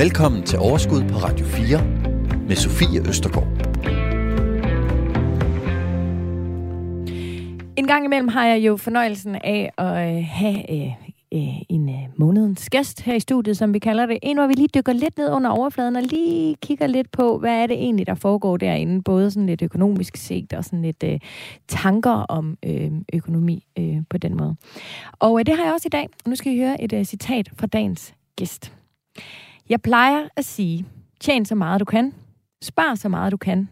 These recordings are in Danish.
Velkommen til Overskud på Radio 4 med Sofie Østergaard. En gang imellem har jeg jo fornøjelsen af at øh, have øh, øh, en øh, månedens gæst her i studiet, som vi kalder det. En, hvor vi lige dykker lidt ned under overfladen og lige kigger lidt på, hvad er det egentlig, der foregår derinde. Både sådan lidt økonomisk set og sådan lidt øh, tanker om øh, økonomi øh, på den måde. Og øh, det har jeg også i dag. Nu skal I høre et øh, citat fra dagens gæst. Jeg plejer at sige, tjen så meget du kan, spar så meget du kan,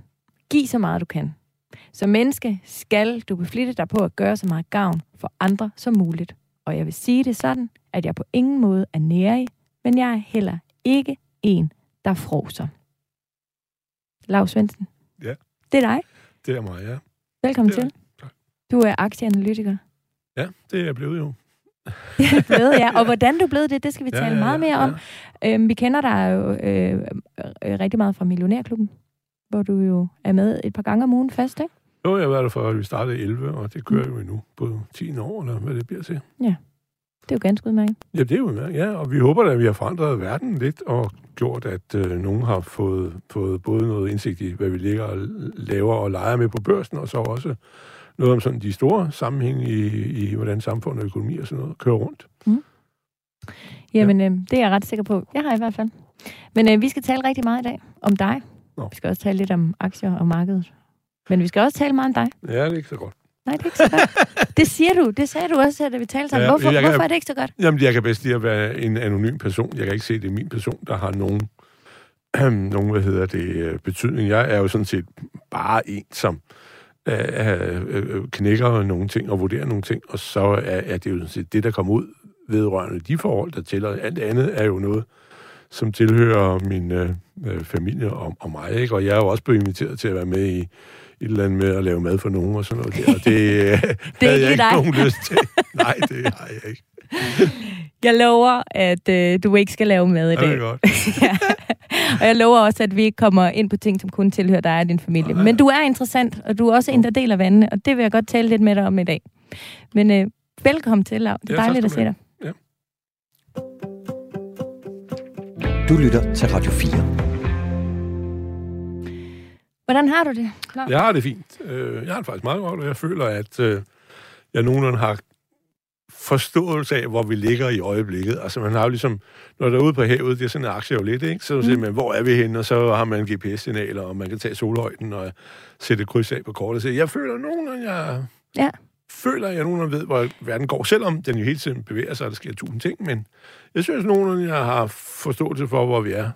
giv så meget du kan. Som menneske skal du beflitte dig på at gøre så meget gavn for andre som muligt. Og jeg vil sige det sådan, at jeg på ingen måde er nærig, men jeg er heller ikke en, der froser. Lav Svendsen. Ja. Det er dig. Det er mig, ja. Velkommen er til. Tak. Du er aktieanalytiker. Ja, det er jeg blevet jo. Er blevet, ja. Og hvordan du er blevet det, det skal vi Ja, tale ja, meget mere ja. om. Øhm, vi kender dig jo øh, øh, rigtig meget fra Millionærklubben, hvor du jo er med et par gange om ugen fast, ikke? Jo, jeg har været der fra, at vi startede i 11, og det kører jo endnu på 10 år, eller hvad det bliver til. Det er jo ganske udmærket. Ja, det er jo udmærket, ja, og vi håber da, at vi har forandret verden lidt, og gjort, at øh, nogen har fået, fået både noget indsigt i, hvad vi ligger og laver og leger med på børsen, og så også noget om sådan de store sammenhænge i, i hvordan samfund og økonomi og sådan noget kører rundt. Jamen, øh, det er jeg ret sikker på. Jeg har i hvert fald. Men øh, vi skal tale rigtig meget i dag om dig. Nå. Vi skal også tale lidt om aktier og markedet. Men vi skal også tale meget om dig. Ja, det er ikke så godt. Nej, det er ikke så godt. det siger du. Det sagde du også, da vi talte sammen. Ja, hvorfor, kan- hvorfor er det ikke så godt? Jamen, jeg kan bedst lide at være en anonym person. Jeg kan ikke se, at det er min person, der har nogen, nogen hvad hedder det, øh, betydning. Jeg er jo sådan set bare en, som øh, øh, knækker nogle ting og vurderer nogle ting, og så er, er det jo sådan set det, der kommer ud vedrørende de forhold, der tæller. Alt andet er jo noget, som tilhører min øh, øh, familie og, og mig, ikke? Og jeg er jo også blevet inviteret til at være med i et eller andet med at lave mad for nogen og sådan noget der, og det, øh, det havde jeg ikke dig. nogen lyst til. Nej, det har jeg ikke. Jeg lover, at øh, du ikke skal lave mad i Ja, det dag. er godt. ja. Og jeg lover også, at vi ikke kommer ind på ting, som kun tilhører dig og din familie. Nej. Men du er interessant, og du er også en, der deler vandene, og det vil jeg godt tale lidt med dig om i dag. Men øh, velkommen til, Lav. Det er Ja, tak dejligt at se dig. Du lytter til Radio 4. Hvordan har du det? Lav? Jeg har det fint. Øh, Jeg har det faktisk meget godt, og jeg føler, at øh, jeg nogenlunde har forståelse af, hvor vi ligger i øjeblikket. Altså, man har jo ligesom, når der er ude på havet, det er sådan en aktie jo lidt, ikke? Så siger man, hvor er vi henne? Og så har man GPS-signaler, og man kan tage solhøjden og sætte et kryds af på kortet. Så jeg føler nogenlunde, jeg... Ja. føler, jeg nogenlunde ved, hvor verden går, selvom den jo hele tiden bevæger sig, og der sker tusind ting, men jeg synes nogenlunde, jeg har forståelse for, hvor vi er.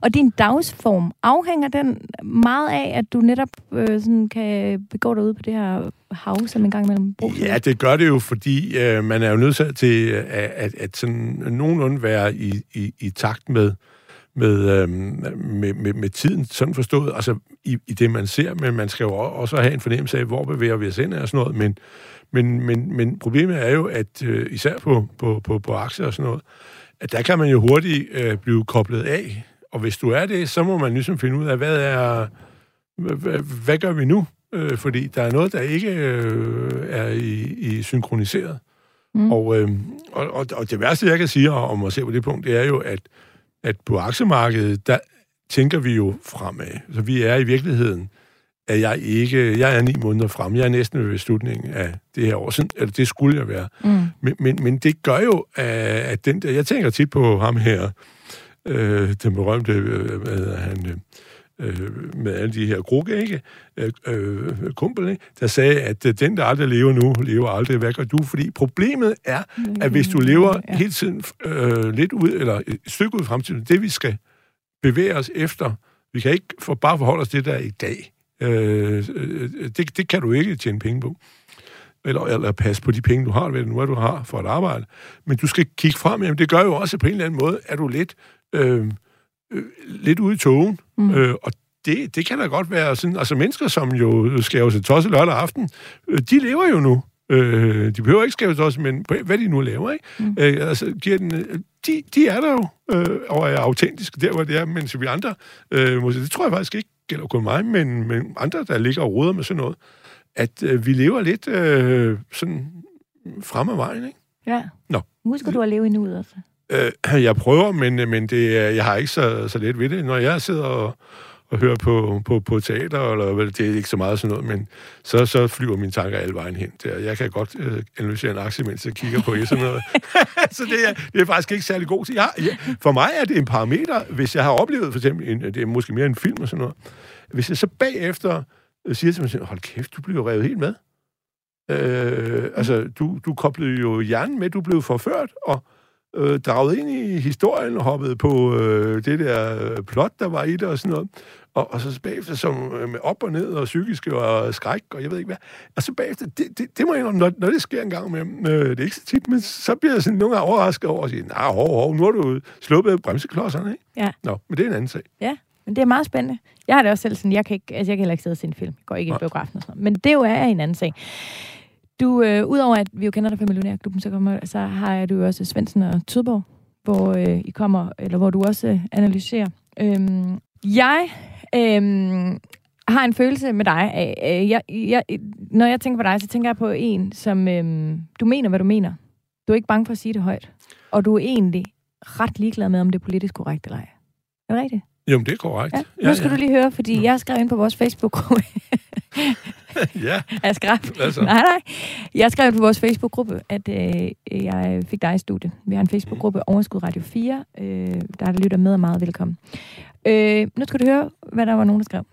Og din dagsform, afhænger den meget af, at du netop øh, sådan kan begå dig ud på det her hav, som en gang imellem bruger? Ja, det gør det jo, fordi øh, man er jo nødt til øh, at, at, at sådan nogenlunde være i, i, i takt med, med, øh, med, med, med tiden, sådan forstået, altså i, i det, man ser, men man skal jo også have en fornemmelse af, hvor bevæger vi os ind og sådan noget, men, men, men, men problemet er jo, at øh, især på, på, på, på aktier og sådan noget, at der kan man jo hurtigt øh, blive koblet af, og hvis du er det, så må man ligesom finde ud af, hvad er, hvad, hvad gør vi nu? Øh, fordi der er noget, der ikke øh, er i, i synkroniseret. Mm. Og, øh, og, og, og det værste, jeg kan sige om at se på det punkt, det er jo, at, at på aktiemarkedet, der tænker vi jo fremad. Så vi er i virkeligheden, at jeg ikke, jeg er ni måneder frem. Jeg er næsten ved slutningen af det her år. Sådan, eller det skulle jeg være. Mm. Men, men, men det gør jo, at at den der... Jeg tænker tit på ham her, øh, den berømte, øh, hvad hedder han, øh, øh, med alle de her gruppe, ikke? Øh, øh, kumpel, ikke? der sagde, at øh, den, der aldrig lever nu, lever aldrig. Hvad gør du? Fordi problemet er, at hvis du lever Ja. hele tiden øh, lidt ud, eller et stykke ud i fremtiden, det vi skal bevæge os efter, vi kan ikke for, bare forholde os til det, der er i dag. Øh, øh, det, det kan du ikke tjene penge på eller, eller passe på de penge, du har, hvad det nu er, du har for at arbejde. Men du skal kigge frem, jamen det gør jo også på en eller anden måde, at du lidt, øh, øh, lidt ude i togen. Mm. Øh, og det, det kan da godt være sådan, altså mennesker, som jo skæver sig tosset lørdag aften, øh, de lever jo nu. Øh, de behøver ikke skæve sig tosset, men hvad de nu laver, ikke? Mm. Øh, altså, giver den, øh, de, de er der jo, øh, og er autentiske der, hvor det er, mens vi andre, øh, måske, det tror jeg faktisk ikke gælder kun mig, men, men andre, der ligger og roder med sådan noget, at øh, vi lever lidt øh, sådan frem ad vejen, ikke? Ja. Nå. Husker du at leve i nuet også? Øh, jeg prøver, men, men det, jeg har ikke så, så let ved det. Når jeg sidder og, og hører på, på, på teater, eller vel, det er ikke så meget sådan noget, men så, så flyver mine tanker alle vejen hen. Der. Jeg kan godt øh, analysere en aktie, mens jeg kigger på sådan noget. så det er, det er faktisk ikke særlig god til. Jeg, jeg, for mig er det en parameter, hvis jeg har oplevet for eksempel, en, det er måske mere en film og sådan noget, hvis jeg så bagefter siger til mig selv, hold kæft, du bliver revet helt med. Øh, altså, du, du koblede jo hjernen med, du blev forført, og øh, draget ind i historien og hoppede på øh, det der plot, der var i det og sådan noget. Og, og så bagefter som øh, med op og ned og psykiske og skræk og jeg ved ikke hvad. Og så bagefter, det, det, det må jeg når, når det sker en gang med, øh, det er ikke så tit, men så bliver jeg sådan nogle gange overrasket over at sige, nej, hov, hov, nu har du sluppet bremseklodserne, ikke? Ja. Nå, men det er en anden sag. Ja, men det er meget spændende. Jeg har det også selv sådan, jeg kan, ikke, altså jeg kan heller ikke sidde og se en film. Jeg går ikke i biografen og sådan noget. Men det jo er en anden sag. Du, øh, udover at vi jo kender dig fra Millionærklubben, så, kommer, så har du jo også Svendsen og Tudborg, hvor øh, I kommer, eller hvor du også øh, analyserer. Øhm, jeg øhm, har en følelse med dig af, øh, jeg, jeg, når jeg tænker på dig, så tænker jeg på en, som øhm, du mener, hvad du mener. Du er ikke bange for at sige det højt. Og du er egentlig ret ligeglad med, om det er politisk korrekt eller ej. Er det rigtigt? Jo, det er korrekt. Ja. Nu skal ja, ja. du lige høre, fordi jeg skrev ind på vores Facebook-gruppe. ja. Jeg skrev. Altså. Nej, nej. Jeg skrev på vores Facebook-gruppe, at øh, jeg fik dig i studiet. Vi har en Facebook-gruppe, Overskud Radio 4. Øh, der er der lytter med og meget velkommen. Øh, nu skal du høre, hvad der var nogen, der skrev.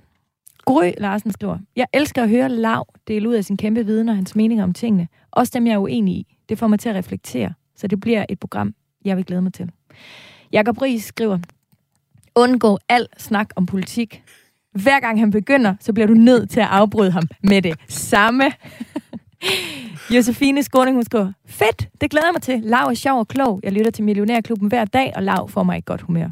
Gry Larsen skriver, Jeg elsker at høre Lav dele ud af sin kæmpe viden og hans meninger om tingene. Også dem, jeg er uenig i. Det får mig til at reflektere, så det bliver et program, jeg vil glæde mig til. Jakob Ries skriver, undgå al snak om politik. Hver gang han begynder, så bliver du nødt til at afbryde ham med det samme. Josefine Skåning, hun skriver, fedt, det glæder jeg mig til. Lav er sjov og klog. Jeg lytter til Millionærklubben hver dag, og Lav får mig i godt humør.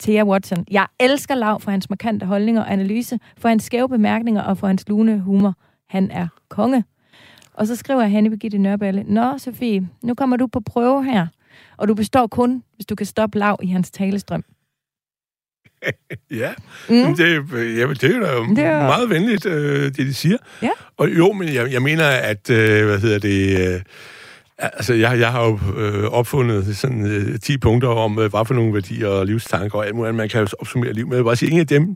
Thea Watson, jeg elsker Lav for hans markante holdninger og analyse, for hans skæve bemærkninger og for hans lune humor. Han er konge. Og så skriver Hanne Birgitte Nørballe, Nå, Sofie, nu kommer du på prøve her, og du består kun, hvis du kan stoppe Lav i hans talestrøm. ja, mm. det, jamen, det er jo det er... meget venligt, øh, det de siger. Ja. Og jo, men jeg, jeg mener, at, øh, hvad hedder det... Øh, Altså, jeg, jeg har jo øh, opfundet sådan øh, 10 punkter om, øh, hvad for nogle værdier og livstanker og alt muligt, man kan jo opsummere liv med. Jeg vil bare sige, en af dem,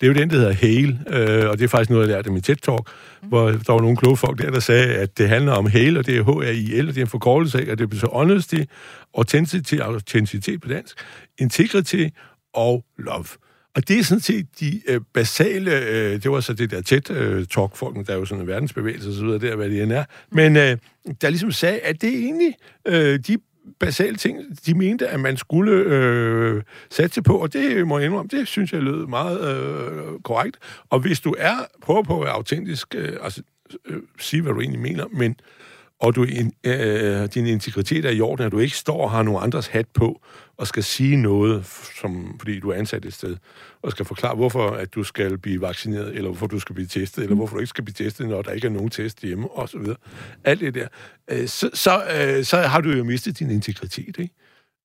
det er jo den, der hedder Hale, øh, og det er faktisk noget, jeg lærte i min TED-talk, mm. hvor der var nogle kloge folk der, der sagde, at det handler om Hale, og det er H-A-I-L, og det er en forkortelse af, at det betyder honesty, authenticity, autenticitet på dansk, integrity og love. Og det er sådan set de øh, basale, øh, det var så det der tæt øh, talk folk, der er jo sådan en verdensbevægelse osv., der hvad det end er. Men øh, der ligesom sagde, at det er egentlig øh, de basale ting, de mente, at man skulle øh, satse på, og det må jeg indrømme, det synes jeg lød meget øh, korrekt. Og hvis du er, prøver på at være autentisk, øh, altså øh, sige, hvad du egentlig mener, men og du, øh, din integritet er i orden, at du ikke står og har nogen andres hat på, og skal sige noget, som, fordi du er ansat et sted, og skal forklare, hvorfor at du skal blive vaccineret, eller hvorfor du skal blive testet, eller hvorfor du ikke skal blive testet, når der ikke er nogen test hjemme, og så videre. Alt det der. Øh, så, så, øh, så har du jo mistet din integritet, ikke?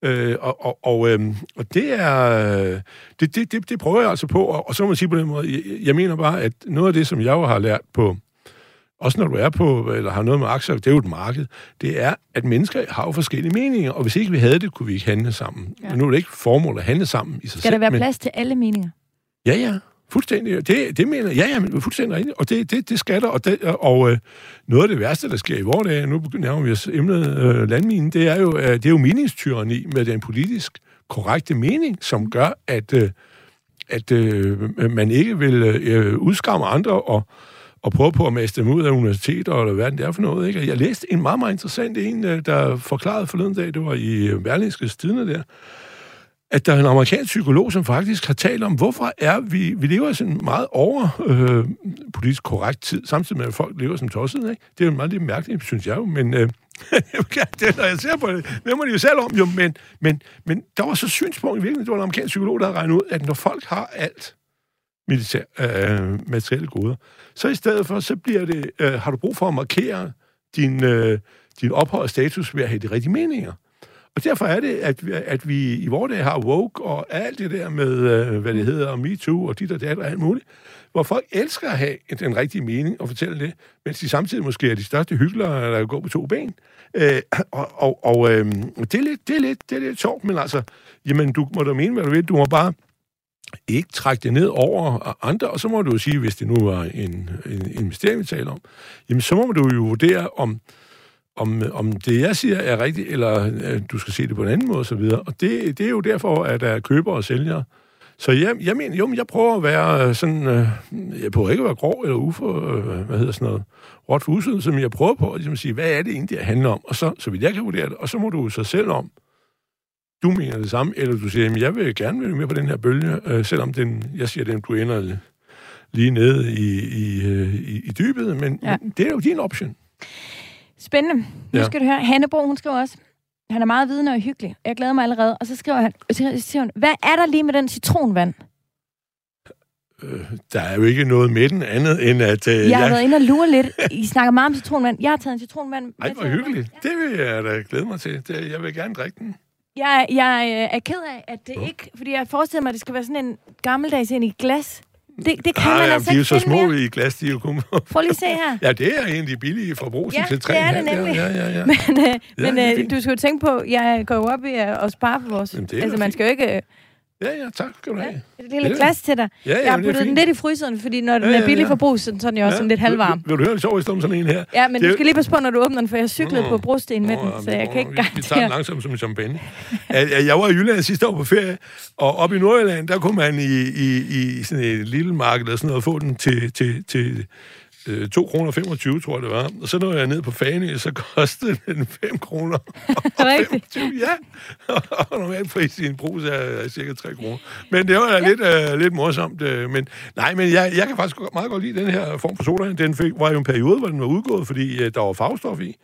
Øh, og, og, og, øh, og det er det, det, det, det prøver jeg altså på, og, og så må man sige på den måde, jeg, jeg mener bare, at noget af det, som jeg jo har lært på også når du er på, eller har noget med aktier, det er jo et marked, det er, at mennesker har jo forskellige meninger, og hvis ikke vi havde det, kunne vi ikke handle sammen. Ja. nu er det ikke formål at handle sammen i sig Skal selv. der være men... plads til alle meninger? Ja, ja. Fuldstændig. Det, det mener Ja, ja, men fuldstændig rigtigt. Og det, det, det skal der. Og, det, og øh, noget af det værste, der sker i vores dag, nu nærmer vi os emnet øh, landminen, det er jo, øh, det er jo meningstyreni med den politisk korrekte mening, som gør, at, øh, at øh, man ikke vil øh, udskamme andre og og prøve på at mæste dem ud af universiteter, eller hvad det er for noget. Ikke? Jeg læste en meget, meget interessant en, øh, der forklarede forleden dag, det var i øh, Berlingske Stidende der, at der er en amerikansk psykolog, som faktisk har talt om, hvorfor er vi, vi lever i sådan en meget over øh, politisk korrekt tid, samtidig med, at folk lever som tosset, ikke? Det er jo meget lidt mærkeligt, synes jeg jo, men øh, det, når jeg ser på det, det må de jo selv om, jo, men, men, men der var så synspunkt i virkeligheden, det var en amerikansk psykolog, der havde regnet ud, at når folk har alt, militær, øh, materielle goder. Så i stedet for, så bliver det, øh, har du brug for at markere din, øh, din ophøjet status ved at have de rigtige meninger. Og derfor er det, at, at vi i vores dag har woke og alt det der med, øh, hvad det hedder, og MeToo og dit og dat og alt muligt, hvor folk elsker at have en- den rigtige mening og fortælle det, mens de samtidig måske er de største hyggelere, der går på to ben. Øh, og og, og øh, det, er lidt, det, er lidt, det er lidt sjovt, men altså, jamen, du må da mene, hvad du vil. Du må bare ikke trække det ned over andre, og så må du jo sige, hvis det nu var en, en investering, vi taler om, jamen så må du jo vurdere, om, om, om det, jeg siger, er rigtigt, eller øh, du skal se det på en anden måde, osv. Og det, det er jo derfor, at der er køber og sælgere. Så jeg, jeg mener, jo, men jeg prøver at være øh, sådan, øh, jeg prøver ikke at være grov eller ufor, øh, hvad hedder sådan noget, råt for usiden, som jeg prøver på ligesom at ligesom sige, hvad er det egentlig, det handler om? Og så, så vidt jeg kan vurdere det, og så må du så selv om, du mener det samme, eller du siger, jamen, jeg vil gerne være med på den her bølge, øh, selvom den, jeg siger, den du ender lige nede i, i, øh, i, i dybet, men, Ja. ja. men det er jo din option. Spændende. Nu Ja. skal du høre. Hannebro, hun skriver også, han er meget vidende og hyggelig. Jeg glæder mig allerede. Og så skriver han, så siger hun, hvad er der lige med den citronvand? Øh, der er jo ikke noget med den andet, end at... Øh, Jeg har været inde og lure lidt. I snakker meget om citronvand. Jeg har taget en citronvand. Ej, hvor hyggeligt. Det vil jeg da glæde mig til. Det, jeg vil gerne drikke den. Jeg, jeg øh, er ked af, at det ikke... Fordi jeg forestiller mig, at det skal være sådan en gammeldags ind i glas. Det, det kan man Ah, altså de er jo så små mere. i glas, de er jo kun... Prøv lige se her. ja, det er de billige forbrug Ja, til det er det 3,5. nemlig. Ja, ja, ja. Men, øh, Ja, men øh, du skal jo tænke på, jeg går jo op i at, spare på vores... Jamen, det altså, man skal jo ikke... Øh, Ja, ja, tak skal du ja, have. et lille Ja. glas til dig. Ja, ja, Jeg har er puttet den lidt i fryseren, fordi når den Ja, er ja, billig ja. forbrug, så er den jo også sådan lidt halvvarm. Vil, vil du høre en sjov historie om sådan en her? Ja, men Det du er- skal lige passe på, når du åbner den, for jeg cyklede Nå. på brosten med Nå, den, ja, så jeg nå, kan ikke vi, vi tager den garantere. langsomt som en champagne. Jeg, var i Jylland sidste år på ferie, og oppe i Nordjylland, der kunne man i, i, i sådan et lille marked eller sådan noget få den til, til, til øh, 2 kroner 25, tror jeg det var. Og så når jeg ned på Fanø, så kostede den 5 kroner. Rigtigt. 25, ja. Og normalt pris i en brus er, er cirka 3 kroner. Men det var da lidt, øh, lidt morsomt. Øh, men, nej, men jeg, jeg kan faktisk godt- meget godt lide den her form for soda. Den fik, var jo en periode, hvor den var udgået, fordi øh, der var farvestof i.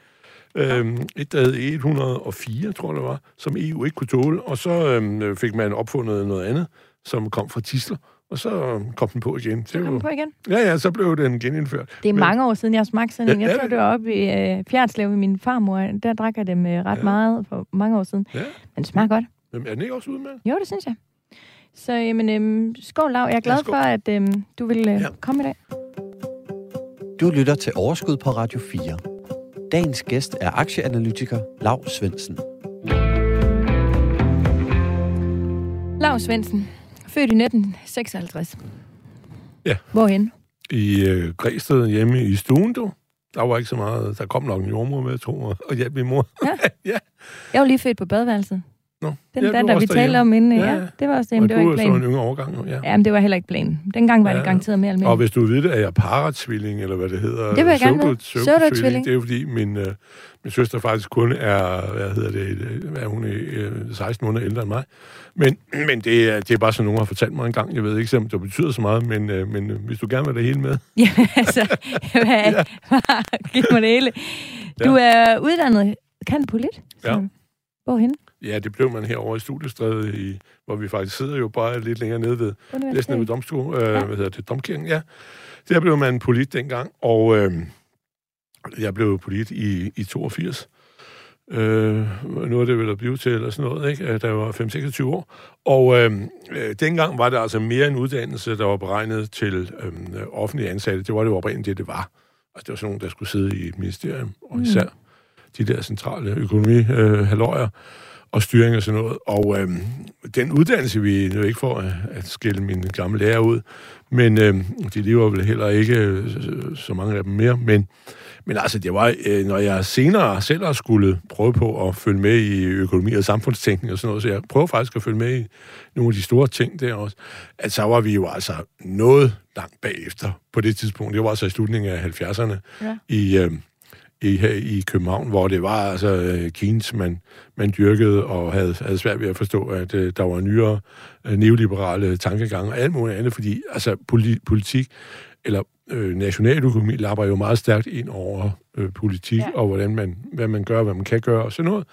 Øhm, et, der hed 104, tror jeg det var, som EU ikke kunne tåle. Og så øhm, fik man opfundet noget andet, som kom fra Tisler. Og så kom den på igen. Det Så kom var, på igen. ja, ja, så blev den genindført. Det er Men- mange år siden, jeg har smagt sådan en. Ja, Jeg tror, det? var oppe i øh, Fjerdslev ved min farmor. Der drak jeg dem øh, ret Ja. meget for mange år siden. Ja, Men det smager godt. men er den ikke også ude med? Jo, det synes jeg. Så jamen, øhm, skål, Lav. Jeg er glad Ja, skål. for, at øhm, du vil øh, Ja. komme i dag. Du lytter til Overskud på Radio 4. Dagens gæst er aktieanalytiker Lav Svendsen. Lav Svendsen, født i 1956. Ja. Hvorhen? I øh, Græsted hjemme i stuen, du. Der var ikke så meget. Der kom nok en jordmor med, to og- og hjalp min mor. Jeg var lige født på badeværelset. Nå, Den ja, var vi talte om inden. Ja, Ja, ja. ja. det var også det, Og men det var ikke er så en planen. yngre årgang, ja. Jamen, det var heller ikke planen. Dengang var det Ja. garanteret mere almindeligt. Og hvis du ved det, er jeg paratsvilling, eller hvad det hedder. Det vil jeg gerne pseudo-tvilling. Det er jo fordi, min, øh, min søster faktisk kun er, hvad hedder det, øh, hvad er hun, øh, 16 måneder ældre end mig. Men, men det, er, det er bare sådan, nogen har fortalt mig en gang. Jeg ved ikke, om det betyder så meget, men, øh, men øh, hvis du gerne vil have det hele med. Ja, altså, hvad, giv mig det hele. Du er uddannet kanpolit. Ja. Hvorhen? Ja, det blev man herovre i studiestredet, i, hvor vi faktisk sidder jo bare lidt længere nede ved, næsten nede ved domstol, øh, Ja. hvad hedder det, domkirken, ja. Der blev man polit dengang, og øh, jeg blev polit i, i 82. Øh, nu er det vel at blive til, eller sådan noget, ikke? Øh, jeg var 5-26 år. Og øh, øh, dengang var det altså mere en uddannelse, der var beregnet til øh, offentlige ansatte. Det var det jo oprindeligt det, det var. Altså, det var sådan nogen, der skulle sidde i et ministerium, og Mm. især de der centrale økonomi øh, og styring og sådan noget. Og øh, den uddannelse, vi nu ikke får at, skille mine gamle lærer ud, men øh, de lever vel heller ikke øh, så mange af dem mere, men men altså, det var, øh, når jeg senere selv har skulle prøve på at følge med i økonomi og samfundstænkning og sådan noget, så jeg prøver faktisk at følge med i nogle af de store ting der også, at så var vi jo altså noget langt bagefter på det tidspunkt. Det var altså i slutningen af 70'erne Ja. i, øh, i, her i København, hvor det var altså øh, Keynes, man, man dyrkede og havde, havde svært ved at forstå, at øh, der var nyere øh, neoliberale tankegange og alt muligt andet, fordi altså poli, politik eller øh, nationaløkonomi lapper jo meget stærkt ind over øh, politik, Ja. og hvordan man, hvad man gør, hvad man kan gøre og sådan noget.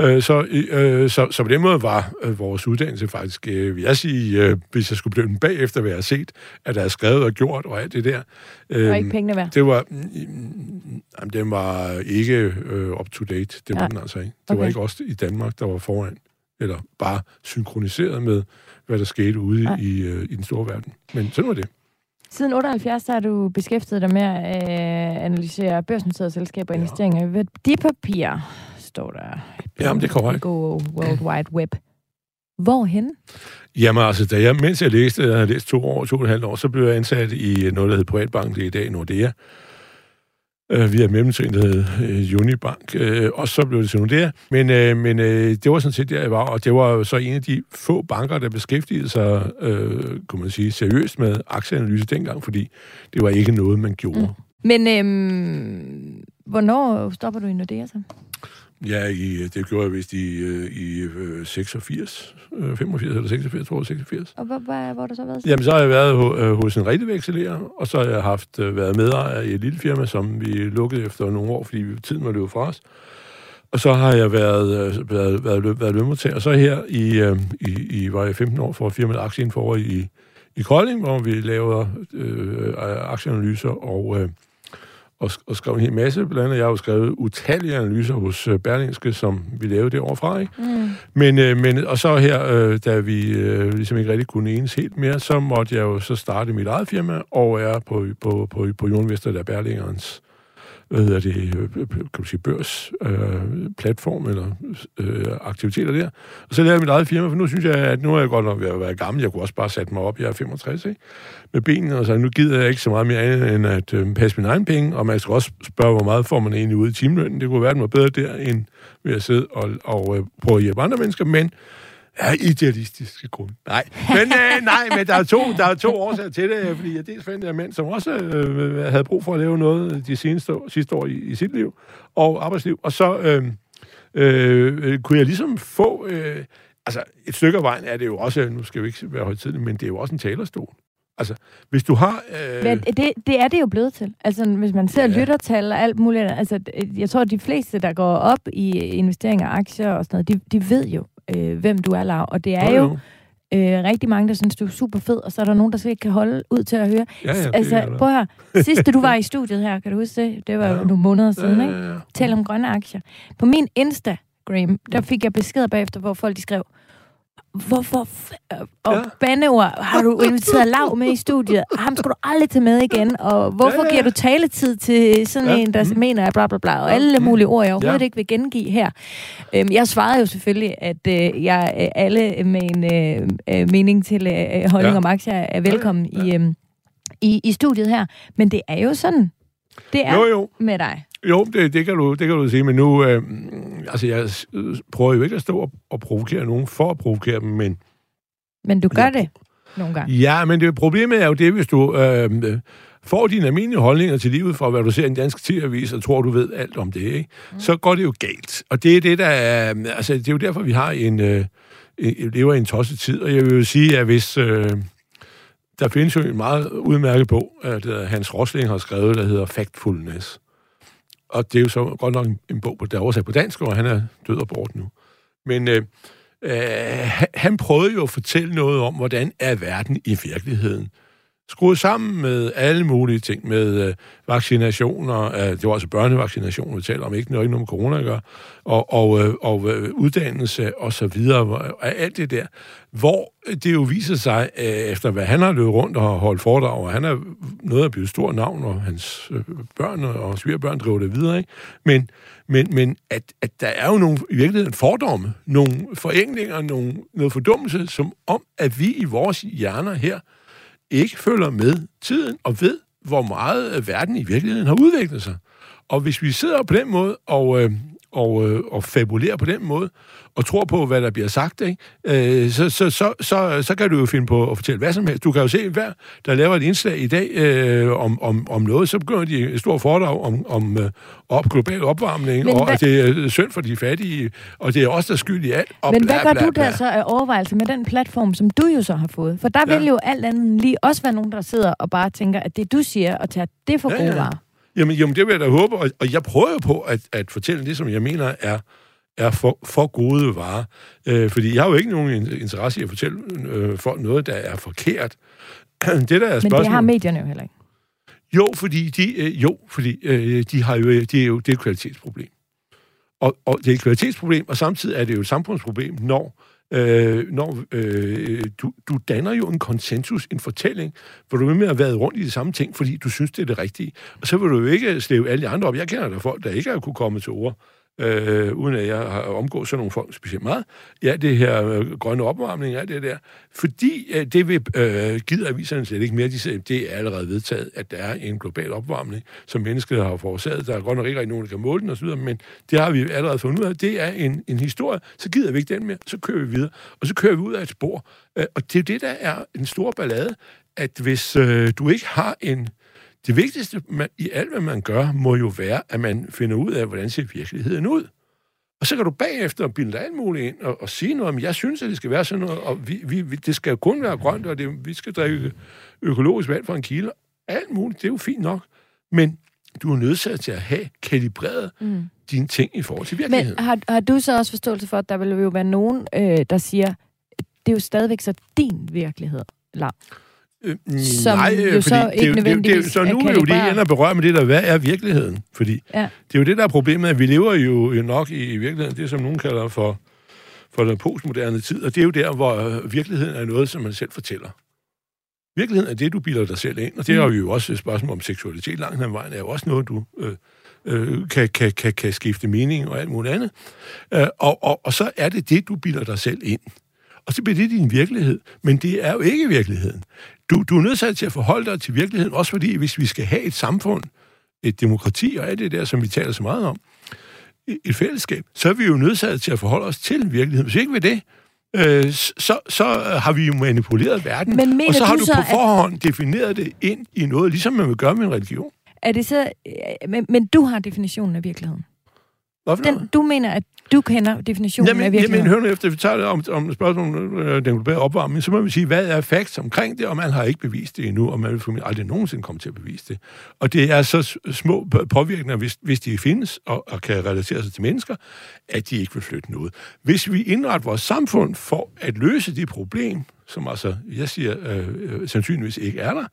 Øh, så, øh, så, så på den måde var øh, vores uddannelse faktisk, øh, vil jeg sige, øh, hvis jeg skulle blive den bagefter, hvad jeg har set, at der er skrevet og gjort og alt det der. Øh, det var ikke pengene værd? Det var, mm, jamen, den var ikke øh, up to date. Det var ja. den altså ikke. Det okay. var ikke også i Danmark, der var foran. Eller bare synkroniseret med, hvad der skete ude i, øh, i den store verden. Men sådan var det. Siden 78 har du beskæftiget dig med at øh, analysere børsnoterede selskaber og ja. investeringer i værdipapirer, står der. Jamen, det er korrekt. Go World Wide Web. Hvorhen? Jamen altså, da jeg, mens jeg læste, jeg havde læst to år, to og et halvt år, så blev jeg ansat i noget, der hed Privatbank, det er i dag Nordea øh, via mellemtrin, der hed øh, Unibank, øh, og så blev det til Nordea. Men, øh, men øh, det var sådan set der, jeg var, og det var så en af de få banker, der beskæftigede sig, øh, kunne man sige, seriøst med aktieanalyse dengang, fordi det var ikke noget, man gjorde. Mm. Men øh, hvornår stopper du i Nordea så? Ja, i, det gjorde jeg vist i, øh, i 86, øh, 85 øh, eller 86, tror jeg, 86. Og hvor, hvor, hvor har du så været? Jamen, så har jeg været hos en rigtig vekselerer, og så har jeg haft været medejer i et lille firma, som vi lukkede efter nogle år, fordi tiden var løbet fra os. Og så har jeg været, været, været, været lønmodtager. Og så her i, i, i, var jeg 15 år for firmaet Aktieinfor i, i Kolding, hvor vi laver øh, aktieanalyser og... Øh, og, og skrev en hel masse. Blandt andet, jeg har jo skrevet utallige analyser hos uh, Berlingske, som vi lavede det overfra. Ikke? Mm. Men, uh, men, og så her, uh, da vi uh, ligesom ikke rigtig kunne enes helt mere, så måtte jeg jo så starte mit eget firma, og er på, på, på, på Jon Vester, der Berlingerens hvad hedder det, øh, øh, kan du sige, børs, øh, platform eller øh, aktiviteter der. Og så lavede jeg mit eget firma, for nu synes jeg, at nu er jeg godt nok ved at være gammel. Jeg kunne også bare sætte mig op, jeg er 65, ikke? med benene, og så nu gider jeg ikke så meget mere end at øh, passe min egen penge, og man skal også spørge, hvor meget får man egentlig ud i timelønnen. Det kunne være, at den var bedre der, end ved at sidde og, og øh, prøve at hjælpe andre mennesker, men Ja, idealistiske grund. Nej, men, øh, nej, men der er, to, der er to årsager til det, fordi jeg dels fandt jeg mænd, som også øh, havde brug for at lave noget de seneste sidste år i, i sit liv og arbejdsliv, og så øh, øh, kunne jeg ligesom få... Øh, altså, et stykke af vejen er det jo også, nu skal vi ikke være højtidligt, men det er jo også en talerstol. Altså, hvis du har... Øh... Men det, det er det jo blevet til. Altså, hvis man ser ja. lyttertal og alt muligt. Altså, jeg tror, at de fleste, der går op i investeringer aktier og sådan noget, de, de ved jo, øh, hvem du er, Lav. Og det er jo, jo øh, rigtig mange, der synes, du er super fed, og så er der nogen, der slet ikke kan holde ud til at høre. Ja, ja, altså, prøv at høre. Sidste du var i studiet her, kan du huske det? Det var ja. nogle måneder siden, ja, ja, ja. ikke? Tal om grønne aktier. På min Instagram, der fik jeg beskeder bagefter, hvor folk de skrev, hvorfor og ja. bandeord har du inviteret Lav med i studiet? Ham skal du aldrig tage med igen. Og hvorfor ja, ja, ja. giver du taletid til sådan ja. en, der mm. mener bla bla bla, og alle mulige ord, jeg overhovedet ja. ikke vil gengive her. Øhm, jeg svarede jo selvfølgelig, at øh, jeg øh, alle med en øh, øh, mening til øh, holdning ja. om aktier er velkommen ja, ja. I, øh, i, i studiet her. Men det er jo sådan, det er jo, jo. med dig. Jo, det, det, kan du, det kan du sige, men nu, øh, altså jeg prøver jo ikke at stå og, og provokere nogen for at provokere dem, men... Men du gør ja, det nogle gange. Ja, men det, problemet er jo det, hvis du øh, får dine almindelige holdninger til livet fra, hvad du ser i en dansk tv-avis, og tror, du ved alt om det, ikke? Mm. så går det jo galt. Og det er det, der er... Altså, det er jo derfor, vi har en... Øh, lever i en tosset tid, og jeg vil jo sige, at hvis... Øh, der findes jo en meget udmærket bog, at uh, Hans Rosling har skrevet, der hedder Factfulness. Og det er jo så godt nok en, bog, der er oversat på dansk, og han er død og bort nu. Men øh, øh, han prøvede jo at fortælle noget om, hvordan er verden i virkeligheden skruet sammen med alle mulige ting, med øh, vaccinationer, øh, det var altså børnevaccinationer, vi taler om, ikke noget, ikke noget med corona at gøre, og, og, øh, og øh, uddannelse og så videre, og alt det der, hvor det jo viser sig, øh, efter hvad han har løbet rundt og holdt foredrag, og han er noget af blevet stor navn, og hans øh, børn og svigerbørn driver det videre, ikke? Men, men, men at, at der er jo nogle, i virkeligheden fordomme, nogle forenklinger, nogle, noget fordummelse, som om, at vi i vores hjerner her ikke følger med tiden og ved, hvor meget øh, verden i virkeligheden har udviklet sig. Og hvis vi sidder på den måde og, øh, og, øh, og fabulerer på den måde, og tror på, hvad der bliver sagt, ikke? Øh, så, så, så, så, så kan du jo finde på at fortælle hvad som helst. Du kan jo se, hver der laver et indslag i dag øh, om, om, om noget, så begynder de et stort foredrag om, om øh, op, global opvarmning, Men og hvad... at det er synd for de fattige, og det er også der skyld i alt. Og Men bla, hvad gør bla, bla, du der så af overvejelse med den platform, som du jo så har fået? For der ja. vil jo alt andet lige også være nogen, der sidder og bare tænker, at det du siger, og tager det for ja, gode ja. varer. Jamen, jamen, det vil jeg da håbe, og, og jeg prøver på at, at fortælle det, som jeg mener er er for, for gode varer. Øh, fordi jeg har jo ikke nogen interesse i at fortælle øh, folk noget, der er forkert. det, der er Men det har medierne jo heller ikke. Jo, fordi de, øh, jo, fordi øh, de har jo, de er jo, det er et kvalitetsproblem. Og, og det er et kvalitetsproblem, og samtidig er det jo et samfundsproblem, når øh, når øh, du, du danner jo en konsensus, en fortælling, hvor du er med at være rundt i de samme ting, fordi du synes, det er det rigtige. Og så vil du jo ikke slæve alle de andre op. Jeg kender der folk, der ikke har kunne komme til ord, øh, uden at jeg har omgået sådan nogle folk specielt meget. Ja, det her øh, grønne opvarmning, ja, det der. Fordi øh, det vil, øh, gider aviserne slet ikke mere. De siger, det er allerede vedtaget, at der er en global opvarmning, som mennesket har forårsaget. Der er godt nok ikke rigtig nogen, der kan måle den osv., men det har vi allerede fundet ud af. Det er en, en historie. Så gider vi ikke den mere. Så kører vi videre. Og så kører vi ud af et spor. Øh, og det er det, der er en stor ballade, at hvis øh, du ikke har en det vigtigste man, i alt, hvad man gør, må jo være, at man finder ud af, hvordan ser virkeligheden ud. Og så kan du bagefter bilde alt muligt ind og, og sige noget om, jeg synes, at det skal være sådan noget, og vi, vi, vi, det skal kun være grønt, og det, vi skal drikke økologisk vand fra en kilde. Alt muligt, det er jo fint nok. Men du er nødt til at have kalibreret mm. dine ting i forhold til virkeligheden. Men har, har du så også forståelse for, at der vil jo være nogen, øh, der siger, det er jo stadigvæk så din virkelighed, Lav? Øh, som nej, jo fordi så ikke det, det, det, så nu er jo det ender at berøre med det der, hvad er virkeligheden? Fordi ja. det er jo det, der er problemet, at vi lever jo nok i, i virkeligheden, det som nogen kalder for, for den postmoderne tid, og det er jo der, hvor virkeligheden er noget, som man selv fortæller. Virkeligheden er det, du bilder dig selv ind, og det er jo også et spørgsmål om seksualitet langt hen vejen, er jo også noget, du øh, øh, kan, kan, kan, kan skifte mening og alt muligt andet. Øh, og, og, og så er det det, du bilder dig selv ind. Og så bliver det din virkelighed. Men det er jo ikke virkeligheden. Du, du er nødt til at forholde dig til virkeligheden, også fordi, hvis vi skal have et samfund, et demokrati og alt det der, som vi taler så meget om, et fællesskab, så er vi jo nødt til at forholde os til virkeligheden. Hvis ikke ved det, øh, så, så har vi jo manipuleret verden, Men og så har du, du så, på forhånd at... defineret det ind i noget, ligesom man vil gøre med en religion. Er det så... Øh, men, men du har definitionen af virkeligheden? Den, du mener, at du kender definitionen jamen, af virkeligheden? Jamen, hør nu efter, vi tager det om, om spørgsmålet om øh, den globale opvarmning, så må vi sige, hvad er facts omkring det, og man har ikke bevist det endnu, og man vil formentlig aldrig nogensinde komme til at bevise det. Og det er så små påvirkninger, hvis, hvis de findes og, og kan relatere sig til mennesker, at de ikke vil flytte noget. Hvis vi indretter vores samfund for at løse de problem, som altså, jeg siger, øh, øh, sandsynligvis ikke er der,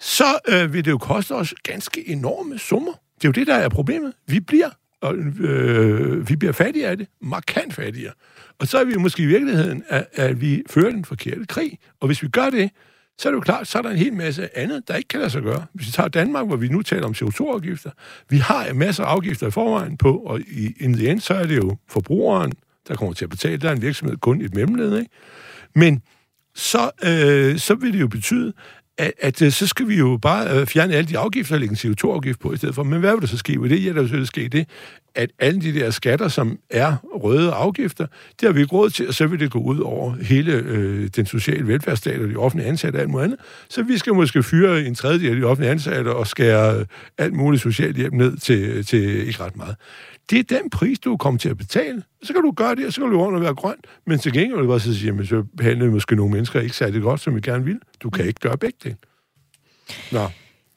så øh, vil det jo koste os ganske enorme summer. Det er jo det, der er problemet. Vi bliver og øh, vi bliver fattigere af det, markant fattigere. Og så er vi måske i virkeligheden, at, at vi fører den forkerte krig. Og hvis vi gør det, så er det jo klart, så er der en hel masse andet, der ikke kan lade sig gøre. Hvis vi tager Danmark, hvor vi nu taler om CO2-afgifter, vi har en masse afgifter i forvejen på, og i in the end, så er det jo forbrugeren, der kommer til at betale. Der er en virksomhed kun et mellemled, ikke? Men så, øh, så vil det jo betyde, at, at øh, så skal vi jo bare øh, fjerne alle de afgifter og lægge en CO2-afgift på i stedet for. Men hvad vil der så ske ved det? Ja, der vil ske det, at alle de der skatter, som er røde afgifter, det har vi ikke råd til, og så vil det gå ud over hele øh, den sociale velfærdsstat og de offentlige ansatte og alt muligt andet. Så vi skal måske fyre en tredjedel af de offentlige ansatte og skære øh, alt muligt socialt hjem ned til, til ikke ret meget. Det er den pris, du kommer til at betale. Så kan du gøre det, og så kan du ordentligt være grøn. Men til gengæld vil du bare sige, at så behandler måske nogle mennesker ikke særlig godt, som vi gerne vil. Du kan ikke gøre begge det. Nå.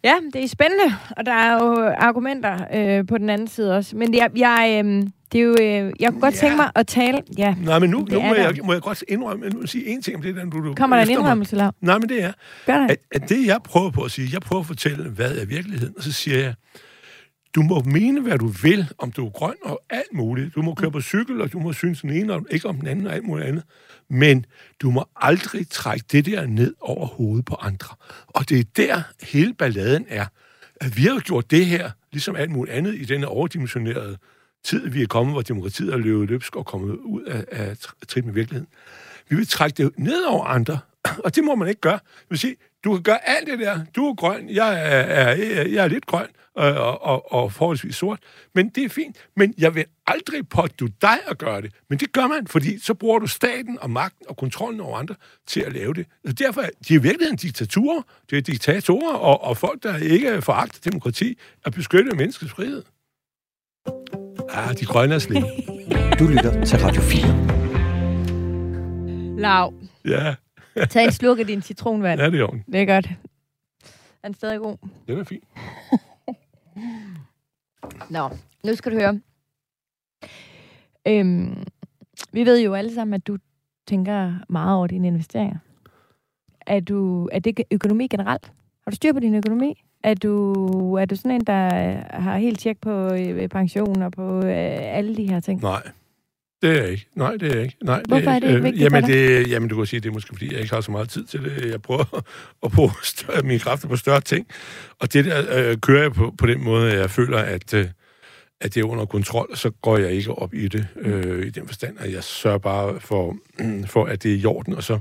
Ja, det er spændende, og der er jo argumenter øh, på den anden side også. Men jeg, jeg, øh, det er jo, øh, jeg kunne godt ja. tænke mig at tale... Ja, Nej, men nu, nu må, jeg, må jeg godt indrømme, nu sige en ting om det, der du... du Kommer der en indrømmelse, Lav? Nej, men det er, det. At, at det jeg prøver på at sige, jeg prøver at fortælle, hvad er virkeligheden, og så siger jeg, du må mene, hvad du vil, om du er grøn og alt muligt. Du må køre på cykel, og du må synes den ene, og ikke om den anden og alt muligt andet. Men du må aldrig trække det der ned over hovedet på andre. Og det er der, hele balladen er. At vi har gjort det her, ligesom alt muligt andet i denne overdimensionerede tid, vi er kommet, hvor demokratiet er løbet løbsk og kommet ud af, af trit med virkeligheden. Vi vil trække det ned over andre, og det må man ikke gøre. Det vil sige, du kan gøre alt det der. Du er grøn, jeg er, er, jeg er lidt grøn og, og, og forholdsvis sort. Men det er fint. Men jeg vil aldrig pådue dig at gøre det. Men det gør man, fordi så bruger du staten og magten og kontrollen over andre til at lave det. Og derfor er de i virkeligheden diktaturer. Det er diktatorer og, og folk, der ikke foragter demokrati, at beskytte menneskets frihed. Ah, de grønne er slemme. Du lytter til Radio 4. Lav. Ja. Tag en sluk af din citronvand. Ja, det er jo. Det er godt. Er den stadig god? Den er fin. Nå, nu skal du høre. Øhm, vi ved jo alle sammen, at du tænker meget over dine investeringer. Er, du, er det økonomi generelt? Har du styr på din økonomi? Er du, er du sådan en, der har helt tjek på øh, pension og på øh, alle de her ting? Nej, det er jeg ikke. Nej, det er jeg ikke. Nej, Hvorfor det er, er det ikke øh, vigtigt jamen, det, jamen, du kan sige, det er måske, fordi jeg ikke har så meget tid til det. Jeg prøver at bruge større, mine kræfter på større ting. Og det der øh, kører jeg på, på den måde, at jeg føler, at, øh, at det er under kontrol, så går jeg ikke op i det øh, i den forstand, at jeg sørger bare for, for, at det er i orden, og så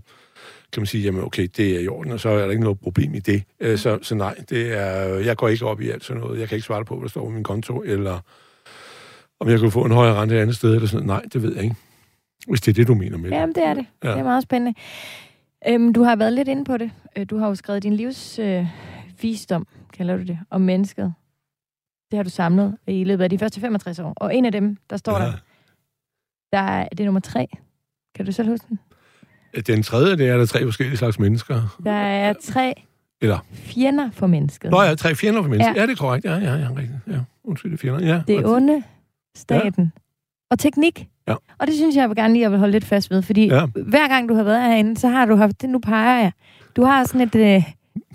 kan man sige, jamen okay, det er i orden, og så er der ikke noget problem i det. Øh, så, så nej, det er, jeg går ikke op i alt sådan noget. Jeg kan ikke svare på, hvad der står på min konto, eller om jeg kunne få en højere rente et andet sted, eller sådan noget. Nej, det ved jeg ikke. Hvis det er det, du mener med det. Jamen, det er det. Ja. Det er meget spændende. Øhm, du har været lidt inde på det. Øh, Du har jo skrevet din livs øh, visdom, kalder du det, om mennesket. Det har du samlet i løbet af de første 65 år. Og en af dem, der står ja. der, der er, det er nummer tre. Kan du selv huske den? Den tredje, det er, der er tre forskellige slags mennesker. Der er tre Eller? fjender for mennesket. Nå ja, tre fjender for mennesker. Ja. Ja. det er korrekt. Ja, ja, ja, rigtigt. Ja, undskyld, det er fjender. Ja. Det er onde, staten ja. og teknik. Ja. Og det synes jeg, jeg vil gerne lige at vil holde lidt fast ved, fordi Ja. hver gang du har været herinde, så har du haft, nu peger jeg, du har sådan et, øh,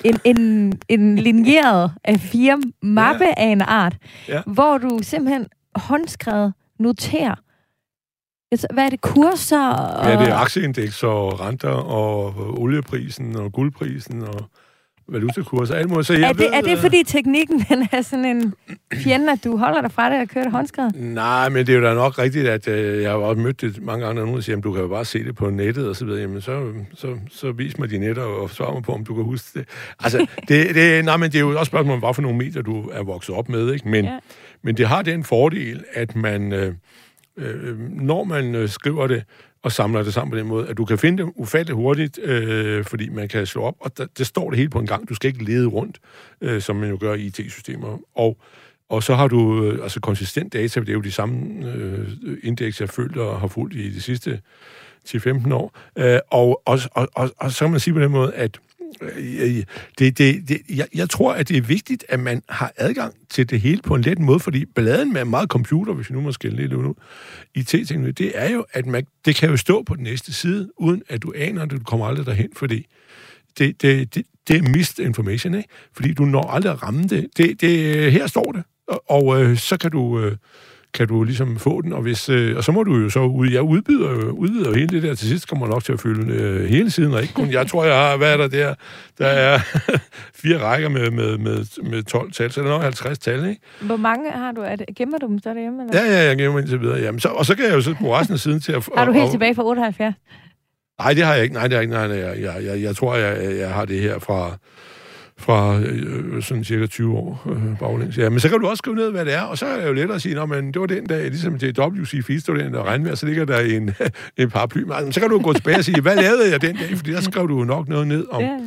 en, en, en linjeret af fire mappe ja. af en art, Ja. hvor du simpelthen håndskrevet noterer, hvad er det, kurser? Og, Ja, det er aktieindeks og renter og olieprisen og guldprisen og valutakurser, alt muligt. Så jeg er, det, ved, er det fordi teknikken den er sådan en fjende, at du holder dig fra det og kører det håndskrevet? Nej, men det er jo da nok rigtigt, at øh, jeg har også mødt det mange gange, når nogen siger, at du kan jo bare se det på nettet og så videre. Jamen, så, så, så vis mig de netter og svar mig på, om du kan huske det. Altså, det, det, nej, men det er jo også spørgsmål om, hvad for nogle medier du er vokset op med, ikke? Men. Ja. men det har den fordel, at man, øh, øh, når man øh, skriver det og samler det sammen på den måde, at du kan finde det ufatteligt hurtigt, øh, fordi man kan slå op, og der, det står det hele på en gang. Du skal ikke lede rundt, øh, som man jo gør i IT-systemer. Og og så har du øh, altså konsistent data, det er jo de samme øh, indeks, jeg følte og har fulgt i de sidste 10-15 år. Øh, og, og, og, og, og så kan man sige på den måde, at øh, Øh, øh, det, det, det, jeg, jeg tror, at det er vigtigt, at man har adgang til det hele på en let måde, fordi balladen med meget computer, hvis vi nu må skille lidt ud, IT-teknologi, det er jo, at man, det kan jo stå på den næste side, uden at du aner, at du kommer aldrig derhen, fordi det, det, det, det er mist information, ikke? Fordi du når aldrig at ramme det. det, det øh, her står det, og, og øh, så kan du, øh, kan du ligesom få den, og, hvis, øh, og så må du jo så ud, jeg udbyder jo, udvider hele det der, til sidst kommer nok til at fylde øh, hele siden, og ikke kun, jeg tror, jeg har, hvad er der der? Der er fire rækker med, med, med, med 12 tal, så er der nok 50 tal, ikke? Hvor mange har du? Er det, gemmer du dem så derhjemme? Eller? Ja, ja, jeg gemmer indtil videre. Jamen, så, og så kan jeg jo så bruge resten af siden til at... Har du helt og- tilbage fra 78? Nej, det har jeg ikke. Nej, det har jeg ikke. Nej, nej, jeg, jeg, jeg, jeg tror, jeg, jeg har det her fra, fra øh, sådan cirka 20 år øh, baglæns. Ja, men så kan du også skrive ned, hvad det er, og så er det jo lettere at sige, men det var den dag, ligesom til WC Feed, stod der og regnvejr, så ligger der en, en paraply. Men, altså, så kan du gå tilbage og sige, hvad lavede jeg den dag? Fordi der skrev du nok noget ned om, Ja.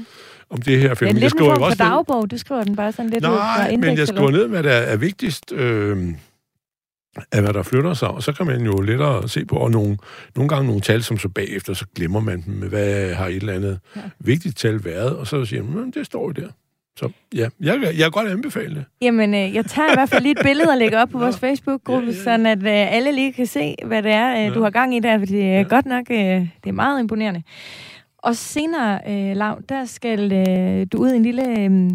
om det her er Jeg lidt en skriver jo form for dagbog. Du skriver den bare sådan lidt ud fra Nej, men indeks, jeg skriver ned, hvad der er vigtigst øh, af, hvad der flytter sig, og så kan man jo lettere se på, og nogle, nogle gange nogle tal, som så bagefter, så glemmer man dem, hvad har et eller andet ja. Vigtigt tal været, og så siger man, "Men det står jo der. Så ja, jeg, jeg kan godt anbefale det. Jamen, øh, jeg tager i hvert fald lige et billede og lægger op på vores Facebook-gruppe, Ja, ja, ja. sådan at øh, alle lige kan se, hvad det er, øh, du Ja. har gang i der, fordi det er Ja. godt nok, øh, det er meget imponerende. Og senere, øh, Lav, der skal øh, du ud i en lille øh,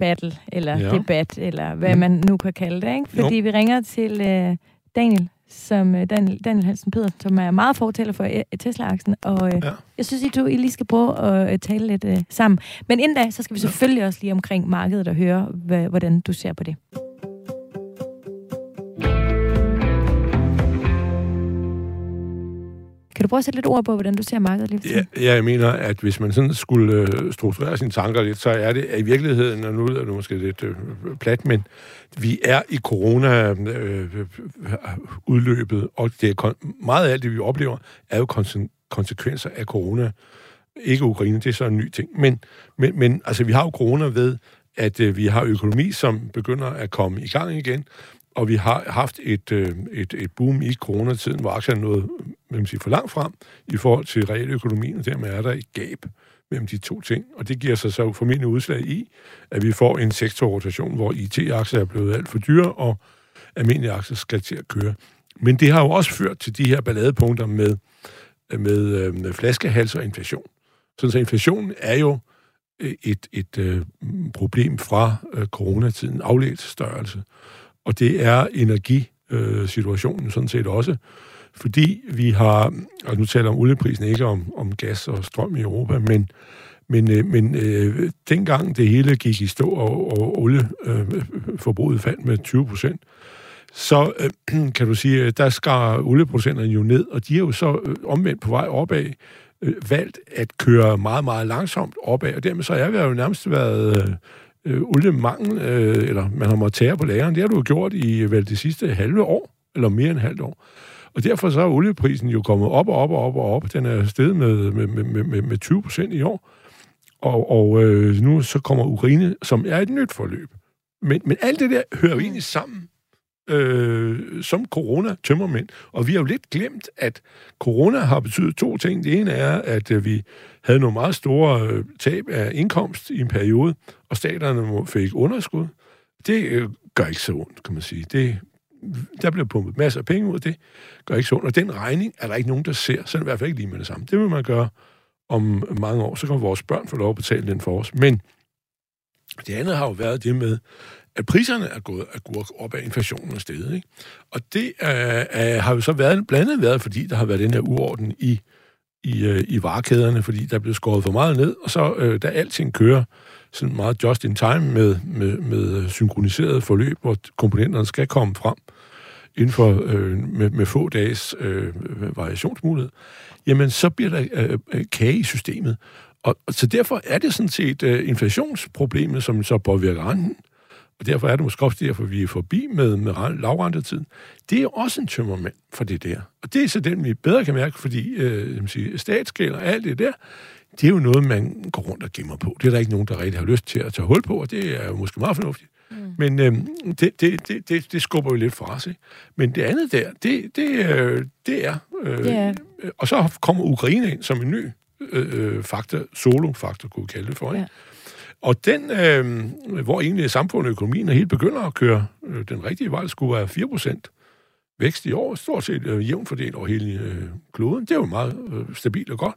Tesla-battle, eller Ja. ja. debat, eller hvad man nu kan kalde det, ikke? Fordi vi ringer til øh, Daniel, som øh, Daniel, Daniel Hansen Peder, som er meget fortæller for øh, Tesla-aksen, og øh, Ja. jeg synes, I to I lige skal prøve at øh, tale lidt øh, sammen. Men inden da, så skal vi selvfølgelig også lige omkring markedet og høre, hvad, hvordan du ser på det. Kan du prøve at sætte lidt ord på, hvordan du ser markedet lige for Ja, jeg mener, at hvis man sådan skulle øh, strukturere sine tanker lidt, så er det at i virkeligheden, og nu er det måske lidt øh, plat, men vi er i corona-udløbet, øh, og det er kon- meget af alt det, vi oplever, er jo konse- konsekvenser af corona. Ikke Ukraine, det er så en ny ting. Men, men, men altså, vi har jo corona ved, at øh, vi har økonomi, som begynder at komme i gang igen, og vi har haft et, øh, et, et boom i coronatiden, hvor aktierne nåede hvad man siger, for langt frem i forhold til realøkonomien, og dermed er der et gab mellem de to ting. Og det giver sig så formentlig udslag i, at vi får en sektorrotation, hvor IT-aktier er blevet alt for dyre, og almindelige aktier skal til at køre. Men det har jo også ført til de her balladepunkter med, med, øh, med flaskehals og inflation. Sådan så inflationen er jo øh, et, et øh, problem fra øh, coronatiden, afledt størrelse. Og det er energisituationen sådan set også, fordi vi har, og nu taler om olieprisen, ikke om, om gas og strøm i Europa, men, men, øh, men øh, dengang det hele gik i stå, og, og olieforbruget øh, faldt med 20 procent, så øh, kan du sige, der skar olieproducenterne jo ned, og de er jo så øh, omvendt på vej opad, øh, valgt at køre meget, meget langsomt opad, og dermed så er vi jo nærmest været øh, øh, oliemangel, øh, eller man har måttet tære på lageren. Det har du jo gjort i vel det sidste halve år, eller mere end halvt år. Og derfor så er olieprisen jo kommet op og op og op og op. Den er steget med, med, med, med, med 20 procent i år. Og, og øh, nu så kommer Ukraine, som er et nyt forløb. Men, men alt det der hører jo egentlig sammen øh, som corona-tømmermænd. Og vi har jo lidt glemt, at corona har betydet to ting. Det ene er, at øh, vi havde nogle meget store øh, tab af indkomst i en periode, og staterne fik underskud. Det øh, gør ikke så ondt, kan man sige. Det, der bliver pumpet masser af penge ud af det, gør ikke så. Og den regning er der ikke nogen, der ser, så er i hvert fald ikke lige med det samme. Det vil man gøre om mange år, så kan vores børn få lov at betale den for os. Men det andet har jo været det med, at priserne er gået gået op af inflationen og stedet. Ikke? Og det øh, øh, har jo så været, blandt andet været, fordi der har været den her uorden i, i, øh, i varekæderne, fordi der blev skåret for meget ned, og så øh, da alting kører sådan meget just in time med, med, med synkroniseret forløb, hvor komponenterne skal komme frem inden for øh, med, med få dages øh, variationsmulighed, jamen så bliver der øh, øh, kage i systemet. Og, og så derfor er det sådan set øh, inflationsproblemet, som så påvirker renten, og derfor er det måske også derfor, vi er forbi med, med lavrentetiden. Det er også en tømmermænd for det der. Og det er så den, vi bedre kan mærke, fordi øh, sige, statsgæld og alt det der, det er jo noget, man går rundt og gemmer på. Det er der ikke nogen, der rigtig har lyst til at tage hul på, og det er jo måske meget fornuftigt. Mm. Men øh, det, det, det, det, det skubber jo lidt fra sig. Men det andet der, det, det, øh, det er... Øh, yeah. Og så kommer Ukraine ind som en ny øh, faktor, solo-faktor, kunne vi kalde det for. Ikke? Yeah. Og den, øh, hvor egentlig samfundet og økonomien er helt begynder at køre øh, den rigtige vej, skulle være 4% vækst i år, stort set øh, jævnt fordelt over hele øh, kloden. Det er jo meget øh, stabilt og godt.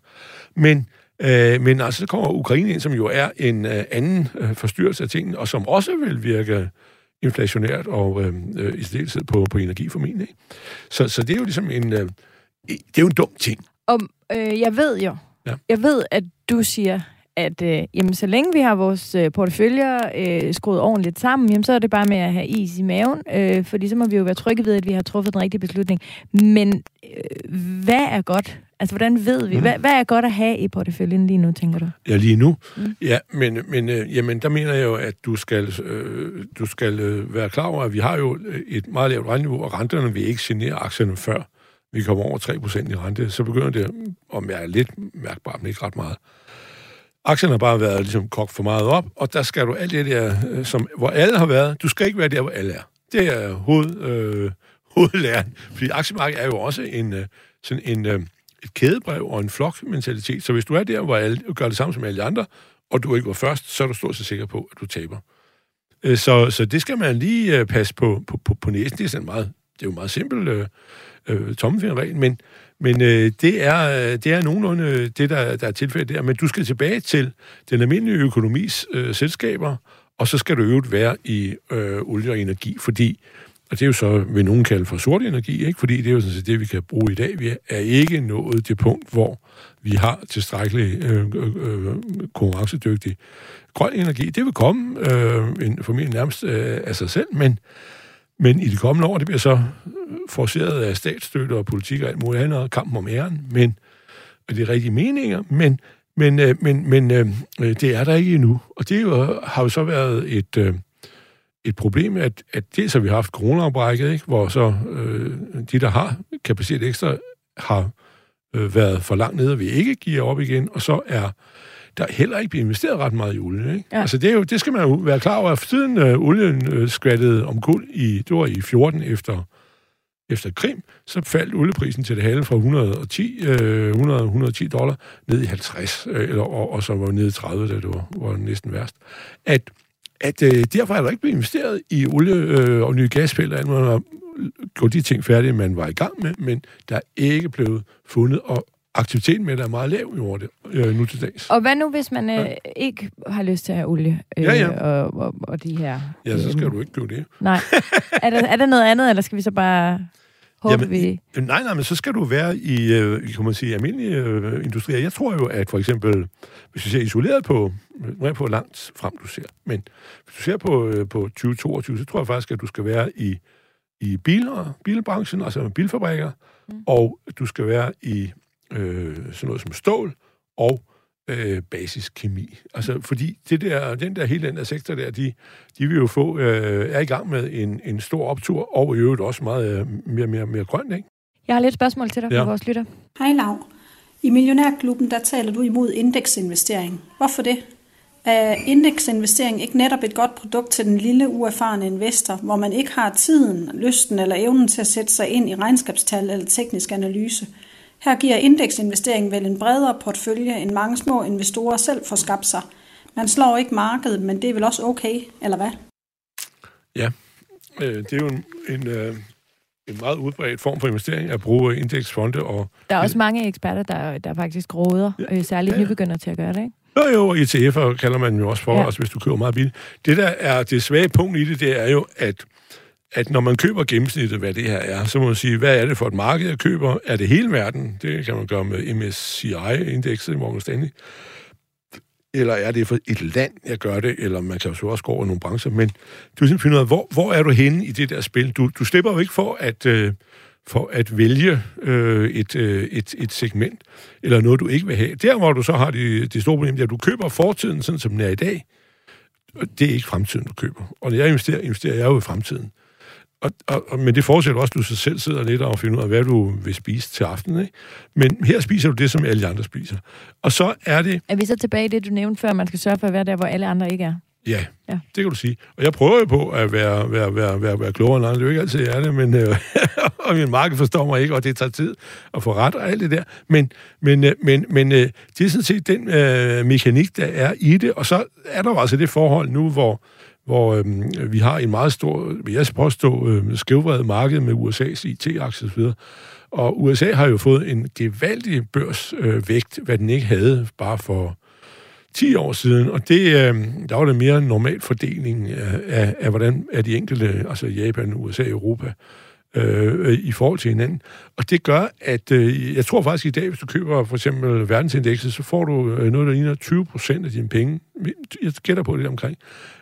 Men, øh, men altså, så kommer Ukraine ind, som jo er en øh, anden øh, forstyrrelse af tingene, og som også vil virke inflationært og øh, øh, i stedet på, på energiformentlig. Så, så det er jo ligesom en, øh, det er jo en dum ting. Og øh, jeg ved jo, ja. jeg ved, at du siger, at øh, jamen, så længe vi har vores øh, porteføljer øh, skruet ordentligt sammen, jamen, så er det bare med at have is i maven, øh, fordi så må vi jo være trygge ved, at vi har truffet den rigtige beslutning. Men øh, hvad er godt? Altså, hvordan ved vi? Mm. Hvad, hvad er godt at have i porteføljen lige nu, tænker du? Ja, lige nu? Mm. Ja, men, men øh, jamen, der mener jeg jo, at du skal, øh, du skal øh, være klar over, at vi har jo et meget lavt renteniveau, og renterne vil ikke genere aktierne før vi kommer over 3% i rente. Så begynder det at mærke lidt mærkbart, men ikke ret meget. Aktierne har bare været ligesom kogt for meget op, og der skal du alt det der, øh, som, hvor alle har været. Du skal ikke være der, hvor alle er. Det er hoved, øh, hovedlæren. Fordi aktiemarkedet er jo også en, øh, sådan en, øh, et kædebrev og en flokmentalitet. Så hvis du er der, hvor alle gør det samme som alle andre, og du ikke var først, så er du stort set sikker på, at du taber. Øh, så, så det skal man lige øh, passe på, på, på, på næsen. Det er, sådan meget, det er jo meget simpelt øh, øh, tommelfingerregel, men, men øh, det, er, øh, det er nogenlunde det, der, der er tilfældet der. Men du skal tilbage til den almindelige økonomis øh, selskaber, og så skal du øvrigt være i øh, olie og energi, fordi, og det er jo så, vil nogen kalde for sort energi, ikke? fordi det er jo sådan set det, vi kan bruge i dag. Vi er ikke nået det punkt, hvor vi har tilstrækkelig øh, øh, øh konkurrencedygtig grøn energi. Det vil komme øh, formentlig nærmest øh, af sig selv, men men i de kommende år, det bliver så øh, forceret af statsstøtte og politik og alt muligt andet, og kampen om æren, men og det er rigtige meninger, men, men, øh, men, men øh, det er der ikke endnu. Og det jo, har jo så været et, øh, et problem, at, at det så vi har haft coronaopbrækket, ikke? hvor så øh, de, der har kapacitet ekstra, har øh, været for langt nede, og vi ikke giver op igen, og så er der heller ikke bliver investeret ret meget i olie. Ikke? Ja. Altså det, er jo, det skal man jo være klar over. Siden øh, olien øh, skvattede om kul i, det var i 14 efter, efter Krim, så faldt olieprisen til det halve fra 110, øh, 100, 110 dollar ned i 50, øh, eller, og, og så var ned i 30, da det var, var næsten værst. At, at øh, derfor er der ikke blevet investeret i olie øh, og nye gasfelter. gjort de ting færdige, man var i gang med, men der er ikke blevet fundet, og aktiviteten med det er meget lav i ordet, øh, nu til dags. Og hvad nu, hvis man øh, ja. ikke har lyst til at have olie øh, ja, ja. Og, og, og de her... Ja, så skal øh, du ikke blive det. Nej. er, der, er der noget andet, eller skal vi så bare håbe, Jamen, vi... Nej, nej, men så skal du være i, øh, kan man sige, almindelige øh, industrier. Jeg tror jo, at for eksempel, hvis vi ser isoleret på, nu er på langt frem, du ser, men hvis du ser på, øh, på 2022, så tror jeg faktisk, at du skal være i, i biler, bilbranchen, altså bilfabrikker, mm. og du skal være i øh, sådan noget som stål og øh, basiskemi. Altså, fordi det der, den der, hele den der sektor der, de, de vil jo få, øh, er i gang med en, en stor optur, og i øvrigt også meget øh, mere, mere, mere grønt, ikke? Jeg har lidt spørgsmål til dig ja. fra vores lytter. Hej Lav. I Millionærklubben, der taler du imod indeksinvestering. Hvorfor det? Er indeksinvestering ikke netop et godt produkt til den lille, uerfarne investor, hvor man ikke har tiden, lysten eller evnen til at sætte sig ind i regnskabstal eller teknisk analyse? Her giver indeksinvestering vel en bredere portefølje, end mange små investorer selv får skabt sig. Man slår ikke markedet, men det er vel også okay, eller hvad? Ja, øh, det er jo en, en, øh, en meget udbredt form for investering at bruge indeksfonde. Og, der er også mange eksperter, der, der faktisk råder, ja, øh, særligt ja, nybegynder til at gøre det, ikke? Jo, jo, ETF'er kalder man jo også for, ja. altså hvis du køber meget billigt. Det, der er det svage punkt i det, det er jo, at at når man køber gennemsnittet, hvad det her er, så må man sige, hvad er det for et marked, jeg køber? Er det hele verden? Det kan man gøre med MSCI-indekset i Morgan Stanley. Eller er det for et land, jeg gør det? Eller man kan jo også gå over nogle brancher. Men du vil finde ud af, hvor, hvor er du henne i det der spil? Du, du slipper jo ikke for at, øh, for at vælge øh, et, øh, et, et segment, eller noget, du ikke vil have. Der, hvor du så har det de store problemer, at du køber fortiden, sådan som den er i dag, det er ikke fremtiden, du køber. Og når jeg investerer, investerer jeg jo i fremtiden. Og, og, og, men det forudsætter også, at du så selv sidder lidt og finder ud af, hvad du vil spise til aften. Ikke? Men her spiser du det, som alle andre spiser. Og så er det... Er vi så tilbage i det, du nævnte før, man skal sørge for at være der, hvor alle andre ikke er? Ja, ja, det kan du sige. Og jeg prøver jo på at være, være, være, være, være klogere end andre. Det er jo ikke altid, jeg er det, men, øh, og min marked forstår mig ikke, og det tager tid at få ret og alt det der. Men, men, øh, men, men øh, det er sådan set den øh, mekanik, der er i det. Og så er der jo altså det forhold nu, hvor hvor øh, vi har en meget stor, vil jeg påstå, øh, skævvredet marked med USA's IT-aktier osv., og USA har jo fået en gevaldig børsvægt, øh, hvad den ikke havde bare for 10 år siden, og det, øh, der var det mere en normal fordeling af, af, af, hvordan er de enkelte, altså Japan, USA, Europa, øh, i forhold til hinanden. Og det gør, at øh, jeg tror faktisk i dag, hvis du køber for eksempel verdensindekset, så får du øh, noget, der ligner 20 procent af dine penge. Jeg gætter på det omkring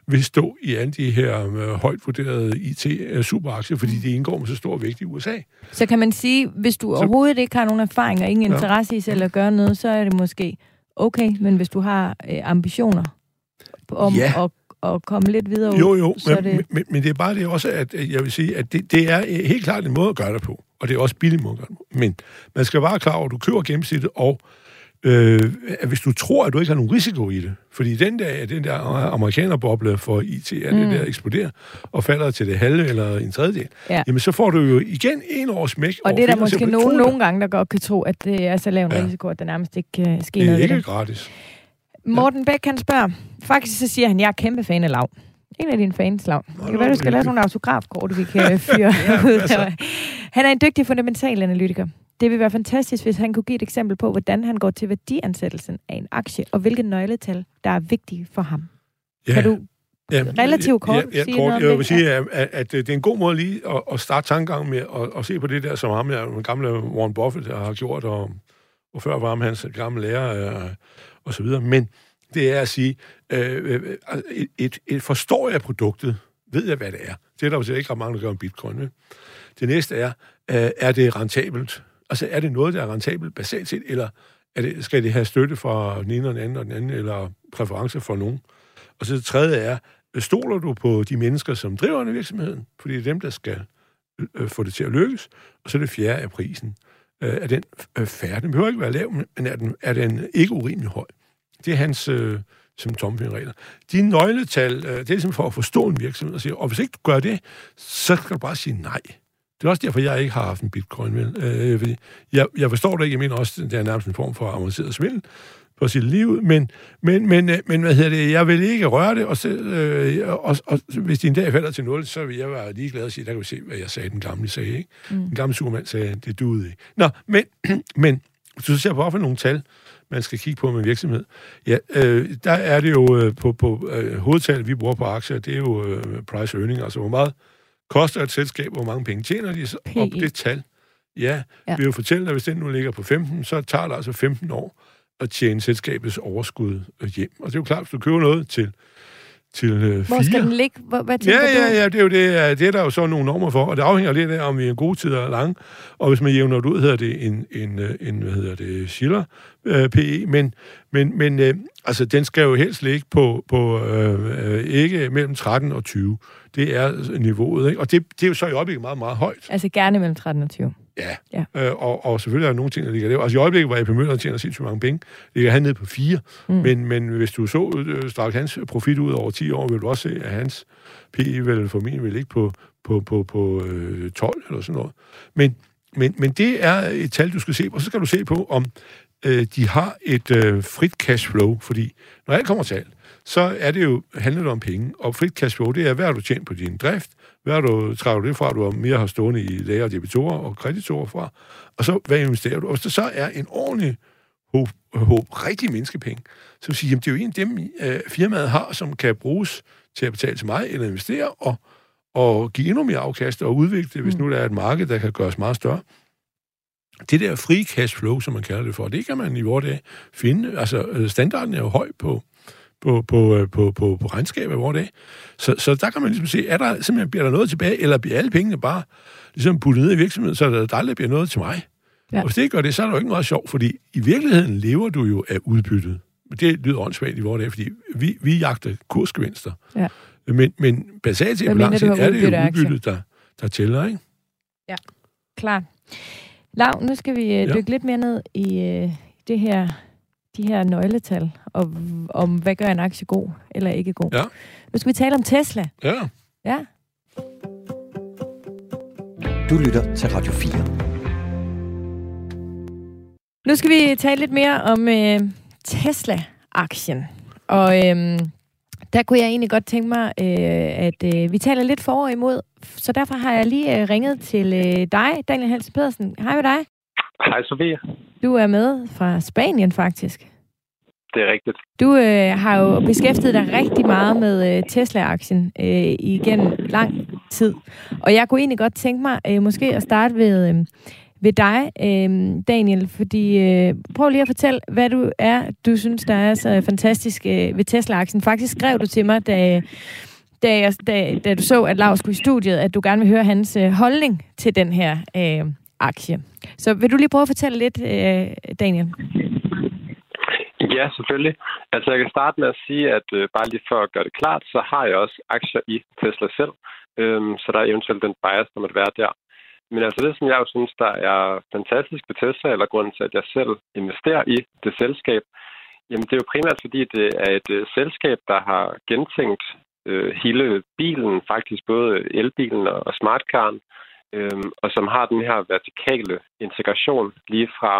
vil stå i alle de her øh, højt vurderede IT-superaktier, fordi de indgår med så stor vægt i USA. Så kan man sige, hvis du så, overhovedet ikke har nogen erfaring og ingen ja. interesse i selv at gøre noget, så er det måske okay, men hvis du har øh, ambitioner om ja. at og komme lidt videre Jo, jo, så men, det... Men, men det er bare det også, at jeg vil sige, at det, det er helt klart en måde at gøre det på, og det er også billig måde at gøre det på. Men man skal bare klar over, at du køber gennemsnittet, og øh, at hvis du tror, at du ikke har nogen risiko i det, fordi den der, den der amerikanerboble for IT, er mm. det der eksploderer, og falder til det halve eller en tredjedel, ja. jamen så får du jo igen en års smæk. Og det er der måske nogen, nogle gange, der godt kan tro, at det er så lav en ja. risiko, at der nærmest ikke kan ske noget. Det er ikke gratis. Morten Bæk, han spørger, faktisk så siger han, jeg er kæmpe fan af Lav. En af dine fans, Lav. Det kan være, du skal lave nogle autografkort, vi kan fyre ja, ud. Altså. Han er en dygtig fundamental analytiker. Det vil være fantastisk, hvis han kunne give et eksempel på, hvordan han går til værdiansættelsen af en aktie, og hvilke nøgletal, der er vigtige for ham. Ja. Kan du Ja, relativt kort, ja, ja, sige kort. Jeg vil sige, at, at, at det er en god måde lige at, at starte tankegangen med at, at se på det der, som ham, den gamle Warren Buffett har gjort, og, og før var ham hans gamle lærer, øh, og så videre. Men det er at sige, øh, øh et, et, et forstår jeg produktet, ved jeg, hvad det er. Det er der jo ikke ret mange, der gør om bitcoin. Med. Det næste er, øh, er det rentabelt? Altså, er det noget, der er rentabelt basalt set, eller er det, skal det have støtte fra den ene og den anden og den anden, eller præferencer for nogen? Og så det tredje er, stoler du på de mennesker, som driver en virksomheden? Fordi det er dem, der skal øh, øh, få det til at lykkes. Og så det fjerde er prisen. Øh, er den øh, færre? Den behøver ikke være lav, men er den, er den ikke urimelig høj? Det er hans øh, som tommelfingerregler. De nøgletal, øh, det er ligesom for at forstå en virksomhed og sige, og hvis ikke du gør det, så skal du bare sige nej. Det er også derfor, jeg ikke har haft en bitcoin. Vel? Øh, fordi jeg, jeg forstår det ikke. Jeg mener også, det er nærmest en form for avanceret svindel. for sit liv, men, men, men, øh, men hvad hedder det, jeg vil ikke røre det, og, så, øh, og, og hvis de en dag falder til 0, så vil jeg være ligeglad og sige, der kan vi se, hvad jeg sagde, den gamle sagde, ikke? Mm. Den gamle supermand sagde, det duede ikke. Nå, men, men du ser på, for nogle tal, man skal kigge på med virksomhed, ja, øh, der er det jo øh, på, på øh, hovedtal, vi bruger på aktier, det er jo øh, price earning, altså hvor meget koster et selskab, hvor mange penge tjener de, så op det tal. Ja, ja, vil jo fortælle, at hvis den nu ligger på 15, så tager det altså 15 år at tjene selskabets overskud hjem. Og det er jo klart, hvis du køber noget til til øh, Hvor skal den ligge? Hvor, hvad tænker ja, ja, du? ja, det er jo det, det er der jo så nogle normer for, og det afhænger lidt af, om vi er en god tid eller lang. Og hvis man jævner det ud, hedder det en, en, øh, en hvad hedder det, Schiller øh, PE, men, men, men øh, altså, den skal jo helst ligge på, på øh, ikke mellem 13 og 20. Det er niveauet, ikke? Og det, det er jo så i øjeblikket meget, meget højt. Altså gerne mellem 13 og 20. Ja, ja. Øh, og, og selvfølgelig er der nogle ting, der ligger der. Altså i øjeblikket var AP Møller tjener sindssygt mange penge. Ligger han ned på fire. Mm. Men, men hvis du så øh, straks hans profit ud over 10 år, vil du også se, at hans PE vil formentlig vil ligge på, på, på, på øh, 12 eller sådan noget. Men, men, men det er et tal, du skal se på. Og så skal du se på, om øh, de har et øh, frit cash flow. Fordi når alt kommer til alt, så er det jo, handler det om penge. Og frit cash flow, det er, hvad har du tjent på din drift, hvad har du, trækker du det fra, du mere har stående i lager, debitorer og kreditorer fra, og så hvad investerer du? Og der så er en ordentlig håb, håb rigtig menneskepenge, så vil sige, jamen det er jo en af dem, øh, firmaet har, som kan bruges til at betale til mig, eller investere, og, og give endnu mere afkast og udvikle det, hvis mm. nu der er et marked, der kan gøres meget større. Det der free cash flow, som man kalder det for, det kan man i vores dag finde. Altså, øh, standarden er jo høj på, på, på, øh, på, på, på regnskabet hvor det. Så, så der kan man ligesom se, er der simpelthen bliver der noget tilbage, eller bliver alle pengene bare ligesom puttet ned i virksomheden, så der aldrig bliver noget til mig. Ja. Og hvis det ikke gør det, så er der jo ikke meget sjovt, fordi i virkeligheden lever du jo af udbyttet. Det lyder åndssvagt i vores dag, fordi vi, vi jagter kursgevinster. Ja. Men, men basalt set på lang sigt er det jo udbyttet, der, der tæller, ikke? Ja, klar. Lav, nu skal vi øh, dykke ja. lidt mere ned i øh, det her de her nøgletal, og om hvad gør en aktie god eller ikke god. Ja. Nu skal vi tale om Tesla. Ja. Ja. Du lytter til Radio 4. Nu skal vi tale lidt mere om øh, Tesla-aktien. Og øh, der kunne jeg egentlig godt tænke mig, øh, at øh, vi taler lidt for og imod. Så derfor har jeg lige øh, ringet til øh, dig, Daniel Helse Pedersen. Hej med dig. Hej Sofie. Du er med fra Spanien faktisk. Det er rigtigt. Du øh, har jo beskæftiget dig rigtig meget med øh, Tesla-aktien øh, igennem lang tid. Og jeg kunne egentlig godt tænke mig øh, måske at starte ved, øh, ved dig, øh, Daniel. Fordi øh, prøv lige at fortælle, hvad du er, du synes, der er så fantastisk øh, ved Tesla-aktien. Faktisk skrev du til mig, da, da, jeg, da, da du så, at Lars skulle i studiet, at du gerne vil høre hans øh, holdning til den her øh, aktie. Så vil du lige prøve at fortælle lidt, øh, Daniel? Ja, selvfølgelig. Altså jeg kan starte med at sige, at øh, bare lige for at gøre det klart, så har jeg også aktier i Tesla selv. Øhm, så der er eventuelt den bias, der måtte være der. Men altså det, som jeg jo synes, der er fantastisk ved Tesla, eller grunden til, at jeg selv investerer i det selskab, jamen det er jo primært fordi, det er et øh, selskab, der har gentænkt øh, hele bilen, faktisk både elbilen og, og smartcaren, øh, øh, og som har den her vertikale integration lige fra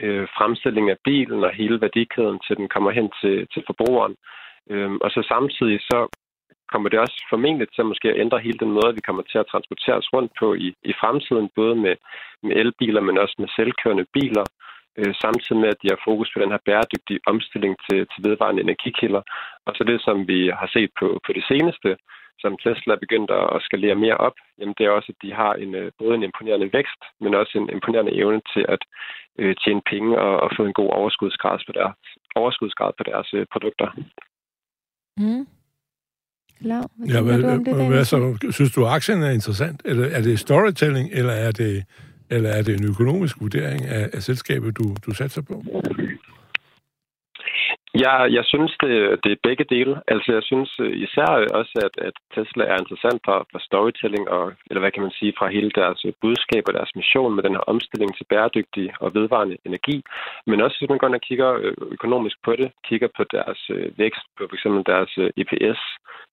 øh, fremstilling af bilen og hele værdikæden, til den kommer hen til, til forbrugeren. Øh, og så samtidig så kommer det også formentlig til at måske at ændre hele den måde, vi kommer til at transportere os rundt på i, i fremtiden, både med, med elbiler, men også med selvkørende biler, øh, samtidig med, at de har fokus på den her bæredygtige omstilling til, til vedvarende energikilder. Og så det, som vi har set på, på det seneste, som Tesla er begyndt at skalere mere op, jamen det er også, at de har en, øh, både en imponerende vækst, men også en imponerende evne til at øh, tjene penge og, og få en god overskudsgrad på deres, overskudsgrad på deres øh, produkter. Mm. Lav, hvad ja, hvad, du om det, hvad, så, synes du, at aktien er interessant? Eller er det storytelling, eller er det, eller er det en økonomisk vurdering af, af selskabet, du, du satser på? Ja, jeg synes, det, det er begge dele. Altså, jeg synes øh, især øh, også, at, at Tesla er interessant for, for storytelling, og, eller hvad kan man sige, fra hele deres øh, budskab og deres mission med den her omstilling til bæredygtig og vedvarende energi. Men også, hvis man går og kigger økonomisk på det, kigger på deres vækst, på f.eks. deres EPS,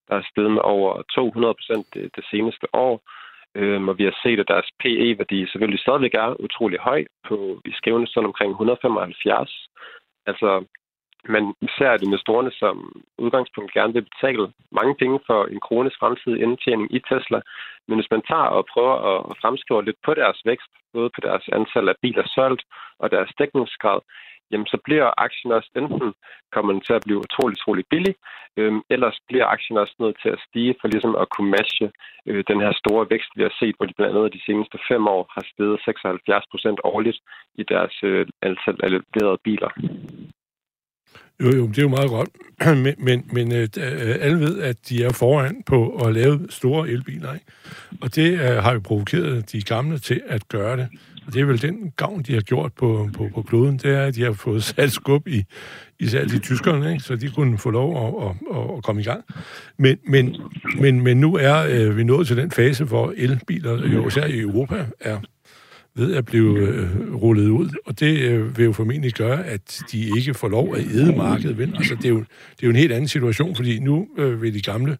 der er steget med over 200 procent det, det seneste år. Øhm, og vi har set, at deres PE-værdi selvfølgelig stadigvæk er utrolig høj på i skævende sådan omkring 175. Altså, man ser, at investorerne som udgangspunkt gerne vil betale mange penge for en krones fremtidig indtjening i Tesla. Men hvis man tager og prøver at fremskrive lidt på deres vækst, både på deres antal af biler solgt og deres dækningsgrad, jamen så bliver aktien også enten kommer den til at blive utrolig, utrolig billig, øh, ellers bliver aktien også nødt til at stige for ligesom at kunne matche øh, den her store vækst, vi har set, hvor de blandt andet de seneste fem år har steget 76 procent årligt i deres øh, antal af leverede biler. Jo, jo, det er jo meget godt. Men, men, men øh, øh, alle ved, at de er foran på at lave store elbiler, ikke? Og det øh, har jo provokeret de gamle til at gøre det. Og det er vel den gavn, de har gjort på, på, på kloden, det er, at de har fået sat skub i især de tyskerne, ikke? så de kunne få lov at, at, at, at komme i gang. Men, men, men, men nu er øh, vi nået til den fase, hvor elbiler, jo især i Europa, er ved at blive øh, rullet ud, og det øh, vil jo formentlig gøre, at de ikke får lov at æde markedet. Vel? Altså, det, er jo, det er jo en helt anden situation, fordi nu øh, vil de gamle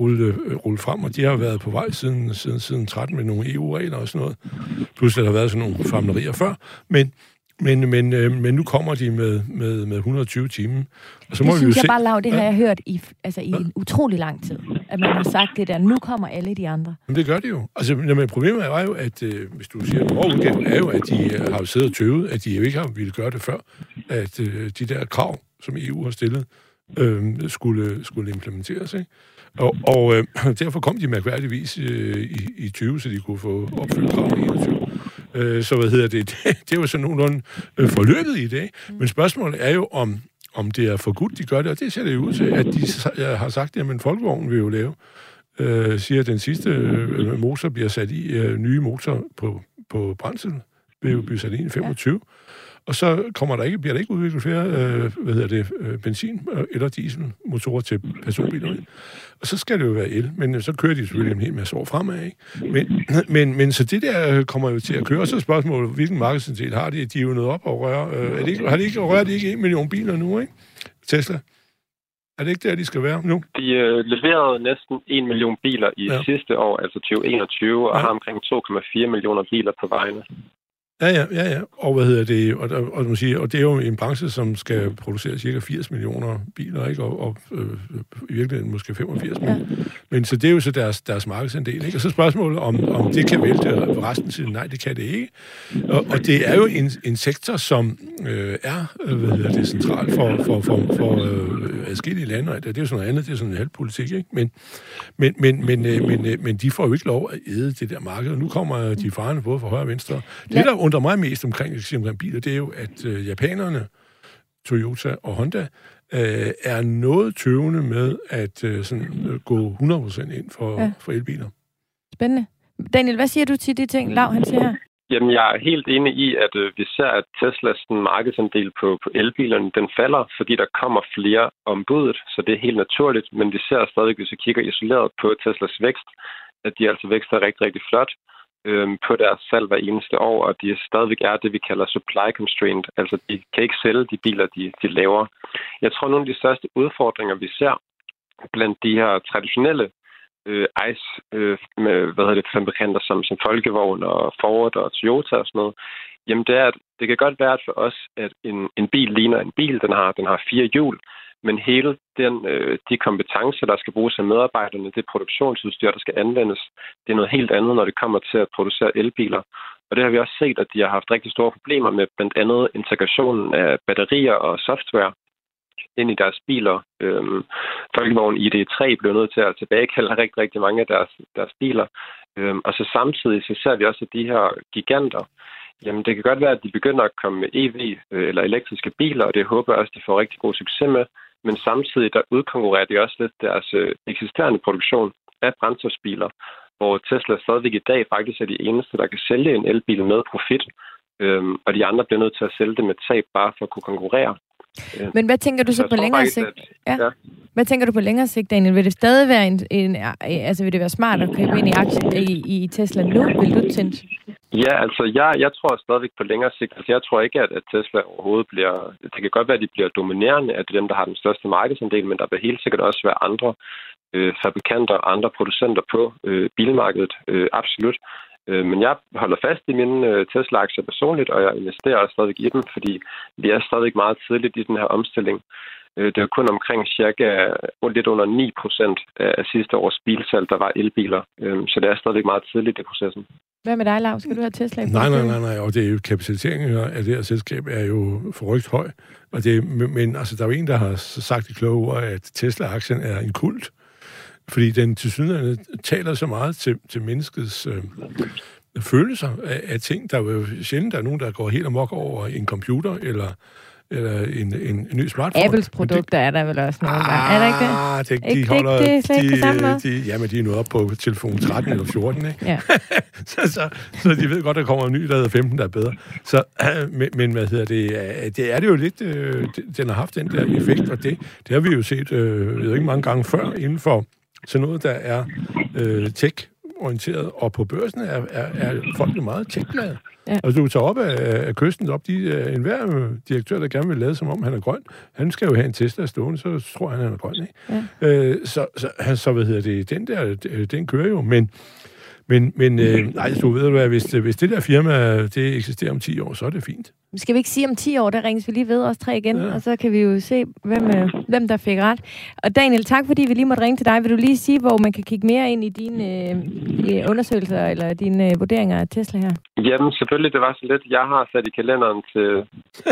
rulle, øh, rulle frem, og de har været på vej siden, siden, siden 13 med nogle EU-regler og sådan noget. Plus, der har været sådan nogle famlerier før. Men, men, men, øh, men nu kommer de med, med, med 120 timer. Og så må det vi synes jo jeg se... bare, Lav, det har jeg hørt i, altså, i ja. en utrolig lang tid. At man har sagt det der, nu kommer alle de andre. Men det gør de jo. Altså, men problemet er jo, at øh, hvis du siger, at er jo, at de øh, har jo siddet og tøvet, at de jo ikke har ville gøre det før, at øh, de der krav, som EU har stillet, øh, skulle, skulle implementeres. Ikke? Og, og øh, derfor kom de mærkværdigvis øh, i, i 20, så de kunne få opfyldt krav i 21. Øh, så hvad hedder det? Det, det var sådan nogenlunde øh, forløbet i dag. Men spørgsmålet er jo, om, om det er for godt, de gør det, og det ser det ud til, at de har sagt, at folkevognen vil jo lave, øh, siger, at den sidste øh, motor bliver sat i, øh, nye motor på, på brændsel, vil jo blive sat i 25. Ja og så kommer der ikke, bliver der ikke udviklet flere øh, hvad hedder det, øh, benzin- eller dieselmotorer til personbiler. Og så skal det jo være el, men så kører de selvfølgelig en hel masse år fremad. Ikke? Men, men, men så det der kommer jo til at køre. Og så er spørgsmålet, hvilken markedsandel har de? De er jo nået op og røre. Øh, er det ikke, har de ikke rørt ikke en million biler nu, ikke? Tesla? Er det ikke der, de skal være nu? De øh, leverede næsten 1 million biler i ja. sidste år, altså 2021, og ja. har omkring 2,4 millioner biler på vejene. Ja, ja, ja, ja. Og hvad hedder det? Og, og, og, sige, og det er jo en branche, som skal producere cirka 80 millioner biler, ikke? Og, og øh, i virkeligheden måske 85 ja. millioner. Men så det er jo så deres, deres markedsandel, ikke? Og så spørgsmålet, om, om det kan vælte resten til, nej, det kan det ikke. Og, og det er jo en, en sektor, som øh, er, øh, hvad hedder det, central for, for, for, for øh, adskillige lande, det er jo sådan noget andet, det er sådan en halv politik, ikke? Men, men, men, men, øh, men, øh, men de får jo ikke lov at æde det der marked, og nu kommer de farne både fra højre og venstre. Det, der undrer mig mest omkring, omkring biler, det er jo, at øh, japanerne, Toyota og Honda, øh, er noget tøvende med at øh, sådan, øh, gå 100% ind for, ja. for elbiler. Spændende. Daniel, hvad siger du til de ting, Lav han siger her? Jamen, jeg er helt enig i, at øh, vi ser, at Teslas den markedsandel på, på elbilerne, den falder, fordi der kommer flere ombudet, så det er helt naturligt. Men vi ser stadig, hvis vi kigger isoleret på Teslas vækst, at de altså vækster rigtig, rigtig flot øh, Øhm, på deres salg hver eneste år, og de stadigvæk er det, vi kalder supply constraint. Altså, de kan ikke sælge de biler, de, de laver. Jeg tror, nogle af de største udfordringer, vi ser blandt de her traditionelle øh, ICE, øh, med, hvad hedder det, fabrikanter som, som Folkevogn og Ford og Toyota og sådan noget, jamen det er, at det kan godt være at for os, at en, en bil ligner en bil. Den har, den har fire hjul, men hele den, øh, de kompetencer, der skal bruges af medarbejderne, det produktionsudstyr, der skal anvendes, det er noget helt andet, når det kommer til at producere elbiler. Og det har vi også set, at de har haft rigtig store problemer med blandt andet integrationen af batterier og software ind i deres biler. Øhm, Folkevogn ID3 blev nødt til at tilbagekalde rigtig, rigtig mange af deres, deres biler. Øhm, og så samtidig så ser vi også, at de her giganter, Jamen, det kan godt være, at de begynder at komme med EV øh, eller elektriske biler, og det håber jeg også, de får rigtig god succes med men samtidig der udkonkurrerer de også lidt deres øh, eksisterende produktion af brændstofsbiler, hvor Tesla stadigvæk i dag faktisk er de eneste, der kan sælge en elbil med profit, øhm, og de andre bliver nødt til at sælge det med tab bare for at kunne konkurrere. Øh, men hvad tænker du så, så på længere faktisk, sigt? At, ja. ja. Hvad tænker du på længere sigt, Daniel? Vil det stadig være en, en altså vil det være smart at købe ind i aktier i, i Tesla nu? Vil du tænke? Ja, altså jeg, jeg tror stadigvæk på længere sigt. Altså jeg tror ikke, at, at Tesla overhovedet bliver... Det kan godt være, at de bliver dominerende, at det er dem, der har den største markedsandel, men der vil helt sikkert også være andre øh, fabrikanter og andre producenter på øh, bilmarkedet. Øh, absolut. Øh, men jeg holder fast i mine øh, Tesla-aktier personligt, og jeg investerer også stadig i dem, fordi vi er stadig meget tidligt i den her omstilling. Øh, det er kun omkring cirka lidt under 9 procent af sidste års bilsalg, der var elbiler. Øh, så det er stadig meget tidligt i processen. Hvad med dig, Lav? Skal du have Tesla? Nej, nej, nej, nej. Og det er jo, kapitaliseringen af det her selskab er jo forrygt høj. Og det, men altså, der er jo en, der har sagt i kloge ord, at Tesla-aktien er en kult. Fordi den til synligheden taler så meget til, til menneskets øh, følelser af, af ting. Der er jo sjældent, der er nogen, der går helt amok over en computer, eller eller en, en, en ny smartphone. Apples produkter det, er der vel også nogle ah. Er der ikke det? Ah, det, de ikke, holder, det, det er ikke de, de, jamen, de er nået op på telefon 13 eller 14, ikke? Ja. så, så, så, de ved godt, der kommer en ny, der hedder 15, der er bedre. Så, øh, men, men, hvad hedder det? Det er det jo lidt, øh, den har haft den der effekt, og det, det har vi jo set, øh, jeg ved ikke mange gange før, inden for sådan noget, der er øh, tech orienteret, og på børsen er, er, er folk jo meget tech-glade. Ja. Altså, du tager op af, af kysten, op de, uh, enhver direktør, der gerne vil lade, som om han er grøn, han skal jo have en Tesla stående, så tror han, han er grøn, ikke? Ja. Øh, så, så, så, hvad hedder det, den der, den kører jo, men men, men øh, nej, du ved hvad, hvis, hvis det der firma, det eksisterer om 10 år, så er det fint. Skal vi ikke sige om 10 år, der ringes vi lige ved os tre igen, ja. og så kan vi jo se, hvem, øh, hvem der fik ret. Og Daniel, tak fordi vi lige måtte ringe til dig. Vil du lige sige, hvor man kan kigge mere ind i dine øh, undersøgelser eller dine øh, vurderinger af Tesla her? Jamen, selvfølgelig, det var så lidt. Jeg har sat i kalenderen til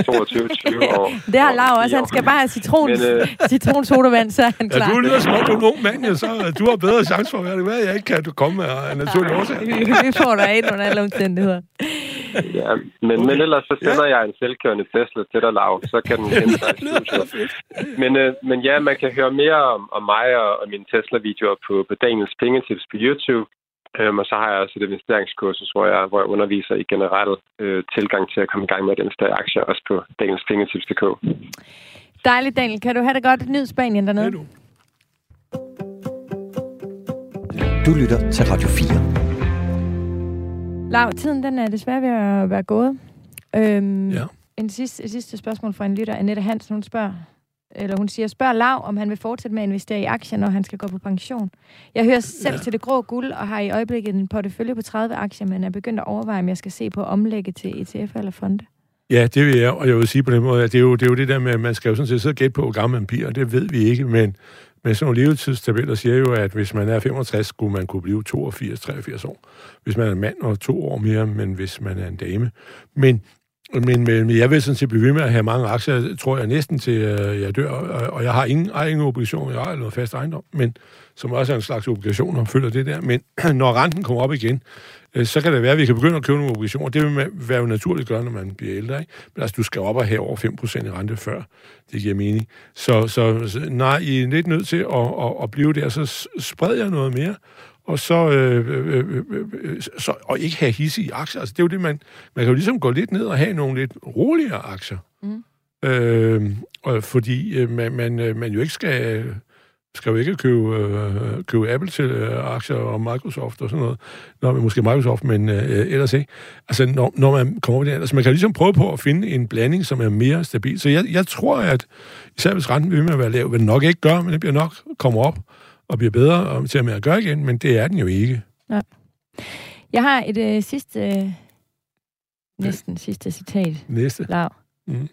22 20 år. det har Lav også. Han skal bare have citron, Men, øh... citronsodavand, så er han klar. Ja, du er lige som om du er en ung mand, så du har bedre chance for at være det. Hvad jeg ikke kan, du komme af naturlig årsag. vi får dig ind under alle omstændigheder. Ja, men, okay. men ellers så sender ja. jeg en selvkørende Tesla til dig, Lav, så kan den hente dig i men, øh, men ja, man kan høre mere om, om mig og, og mine Tesla-videoer på, på Daniels Pengetips på YouTube. Øhm, og så har jeg også et investeringskursus, hvor jeg, hvor jeg underviser i generel øh, tilgang til at komme i gang med at investere i aktier, også på danielspengetips.dk. Dejligt, Daniel. Kan du have det godt? Nyd Spanien dernede. Ja, du. du lytter til Radio 4. Lav, tiden den er desværre ved at være gået. Øhm, ja. En sidste, et sidste spørgsmål fra en lytter, Annette Hansen, hun spørger, eller hun siger, spørg Lav, om han vil fortsætte med at investere i aktier, når han skal gå på pension. Jeg hører selv ja. til det grå guld, og har i øjeblikket en portefølje på 30 aktier, men er begyndt at overveje, om jeg skal se på at omlægge til ETF eller fonde. Ja, det vil jeg, og jeg vil sige på den måde, at det er jo det, er jo det der med, at man skal jo sådan set sidde og gætte på, hvor gammel man bliver, og det ved vi ikke, men, men sådan nogle levetidstabeller siger jo, at hvis man er 65, skulle man kunne blive 82-83 år. Hvis man er en mand, og to år mere, men hvis man er en dame. Men men, men jeg vil sådan set blive ved med at have mange aktier, tror jeg næsten til, øh, jeg dør, og jeg har ingen, ingen obligation, jeg har noget fast ejendom, men som også er en slags obligation, og følger det der. Men når renten kommer op igen, så kan det være, at vi kan begynde at købe nogle obligationer. Det vil være jo naturligt gøre, når man bliver ældre. Ikke? Men altså, du skal op og have over 5% i rente før. Det giver mening. Så, så nej, I er lidt nødt til at, at, at blive der. Så spred jeg noget mere, og så, øh, øh, øh, øh, så og ikke have hisse i aktier. Altså, det er jo det, man... Man kan jo ligesom gå lidt ned og have nogle lidt roligere aktier. Mm. Øh, og fordi øh, man, man, man jo ikke skal skal jo ikke købe, øh, købe Apple til øh, aktier og Microsoft og sådan noget. Nå, måske Microsoft, men øh, ellers ikke. Altså, når, når man kommer over det, altså man kan ligesom prøve på at finde en blanding, som er mere stabil. Så jeg, jeg tror, at især hvis renten vil med at være lav, vil den nok ikke gøre, men det bliver nok kommer op og bliver bedre og til at med at gøre igen, men det er den jo ikke. Ja. Jeg har et øh, sidste, øh, næsten sidste citat. Næste? Lav. Mm.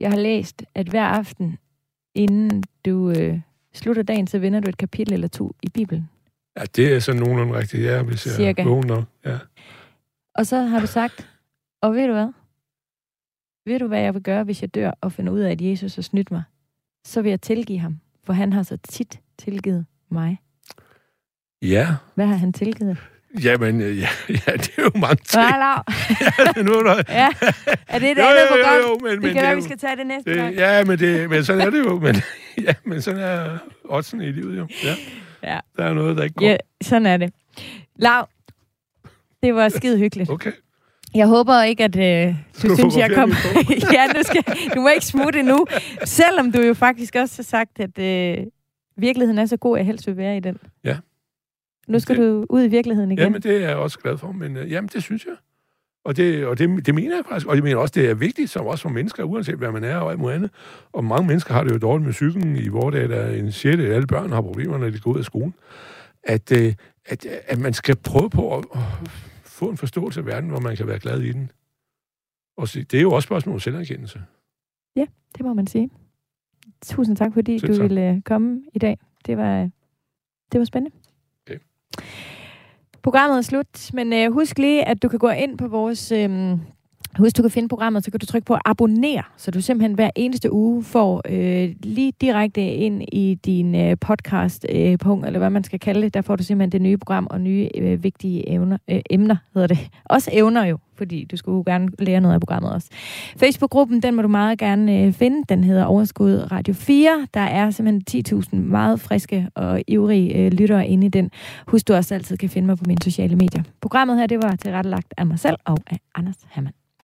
Jeg har læst, at hver aften, inden du øh, slutter dagen, så vinder du et kapitel eller to i Bibelen. Ja, det er sådan nogenlunde rigtigt, ja, hvis jeg Cirka. vågner. Ja. Og så har du sagt, og ved du hvad? Ved du, hvad jeg vil gøre, hvis jeg dør og finder ud af, at Jesus har snydt mig? Så vil jeg tilgive ham, for han har så tit tilgivet mig. Ja. Hvad har han tilgivet? Jamen, ja, ja, det er jo mange ting. Ja, ja, nu er der... ja. Er det et jo, andet jo, program? Jo, jo, men, det men, kan være, vi skal tage det næste det, gang. Ja, men, det, men sådan er det jo. Men, ja, men sådan er oddsen i livet jo. Ja. ja. Der er noget, der ikke går. Ja, sådan er det. Lav, det var skide hyggeligt. Okay. Jeg håber ikke, at øh, du, du synes, jeg kom... ja, nu skal, du må ikke smutte endnu. Selvom du jo faktisk også har sagt, at øh, virkeligheden er så god, at jeg helst vil være i den. Ja. Nu skal det, du ud i virkeligheden igen. Jamen, det er jeg også glad for, men uh, jamen, det synes jeg. Og, det, og det, det mener jeg faktisk. Og jeg mener også, det er vigtigt, som også for mennesker, uanset hvad man er og alt muligt andet. Og mange mennesker har det jo dårligt med cyklen i vores dag, der en sjette alle børn har problemer, når de går ud af skolen. At, uh, at, at man skal prøve på at, få en forståelse af verden, hvor man kan være glad i den. Og det er jo også spørgsmål om selverkendelse. Ja, det må man sige. Tusind tak, fordi Selv du tak. ville øh, komme i dag. Det var, det var spændende. Programmet er slut, men øh, husk lige, at du kan gå ind på vores... Øh, Husk, du kan finde programmet, så kan du trykke på abonner, så du simpelthen hver eneste uge får øh, lige direkte ind i din øh, podcast-punkt, øh, punkt, eller hvad man skal kalde det. Der får du simpelthen det nye program og nye øh, vigtige evner, øh, emner, hedder det. Også evner jo, fordi du skulle jo gerne lære noget af programmet også. Facebook-gruppen, den må du meget gerne øh, finde. Den hedder Overskud Radio 4. Der er simpelthen 10.000 meget friske og ivrige øh, lyttere inde i den. Husk, du også altid kan finde mig på mine sociale medier. Programmet her, det var tilrettelagt af mig selv og af Anders Hammann.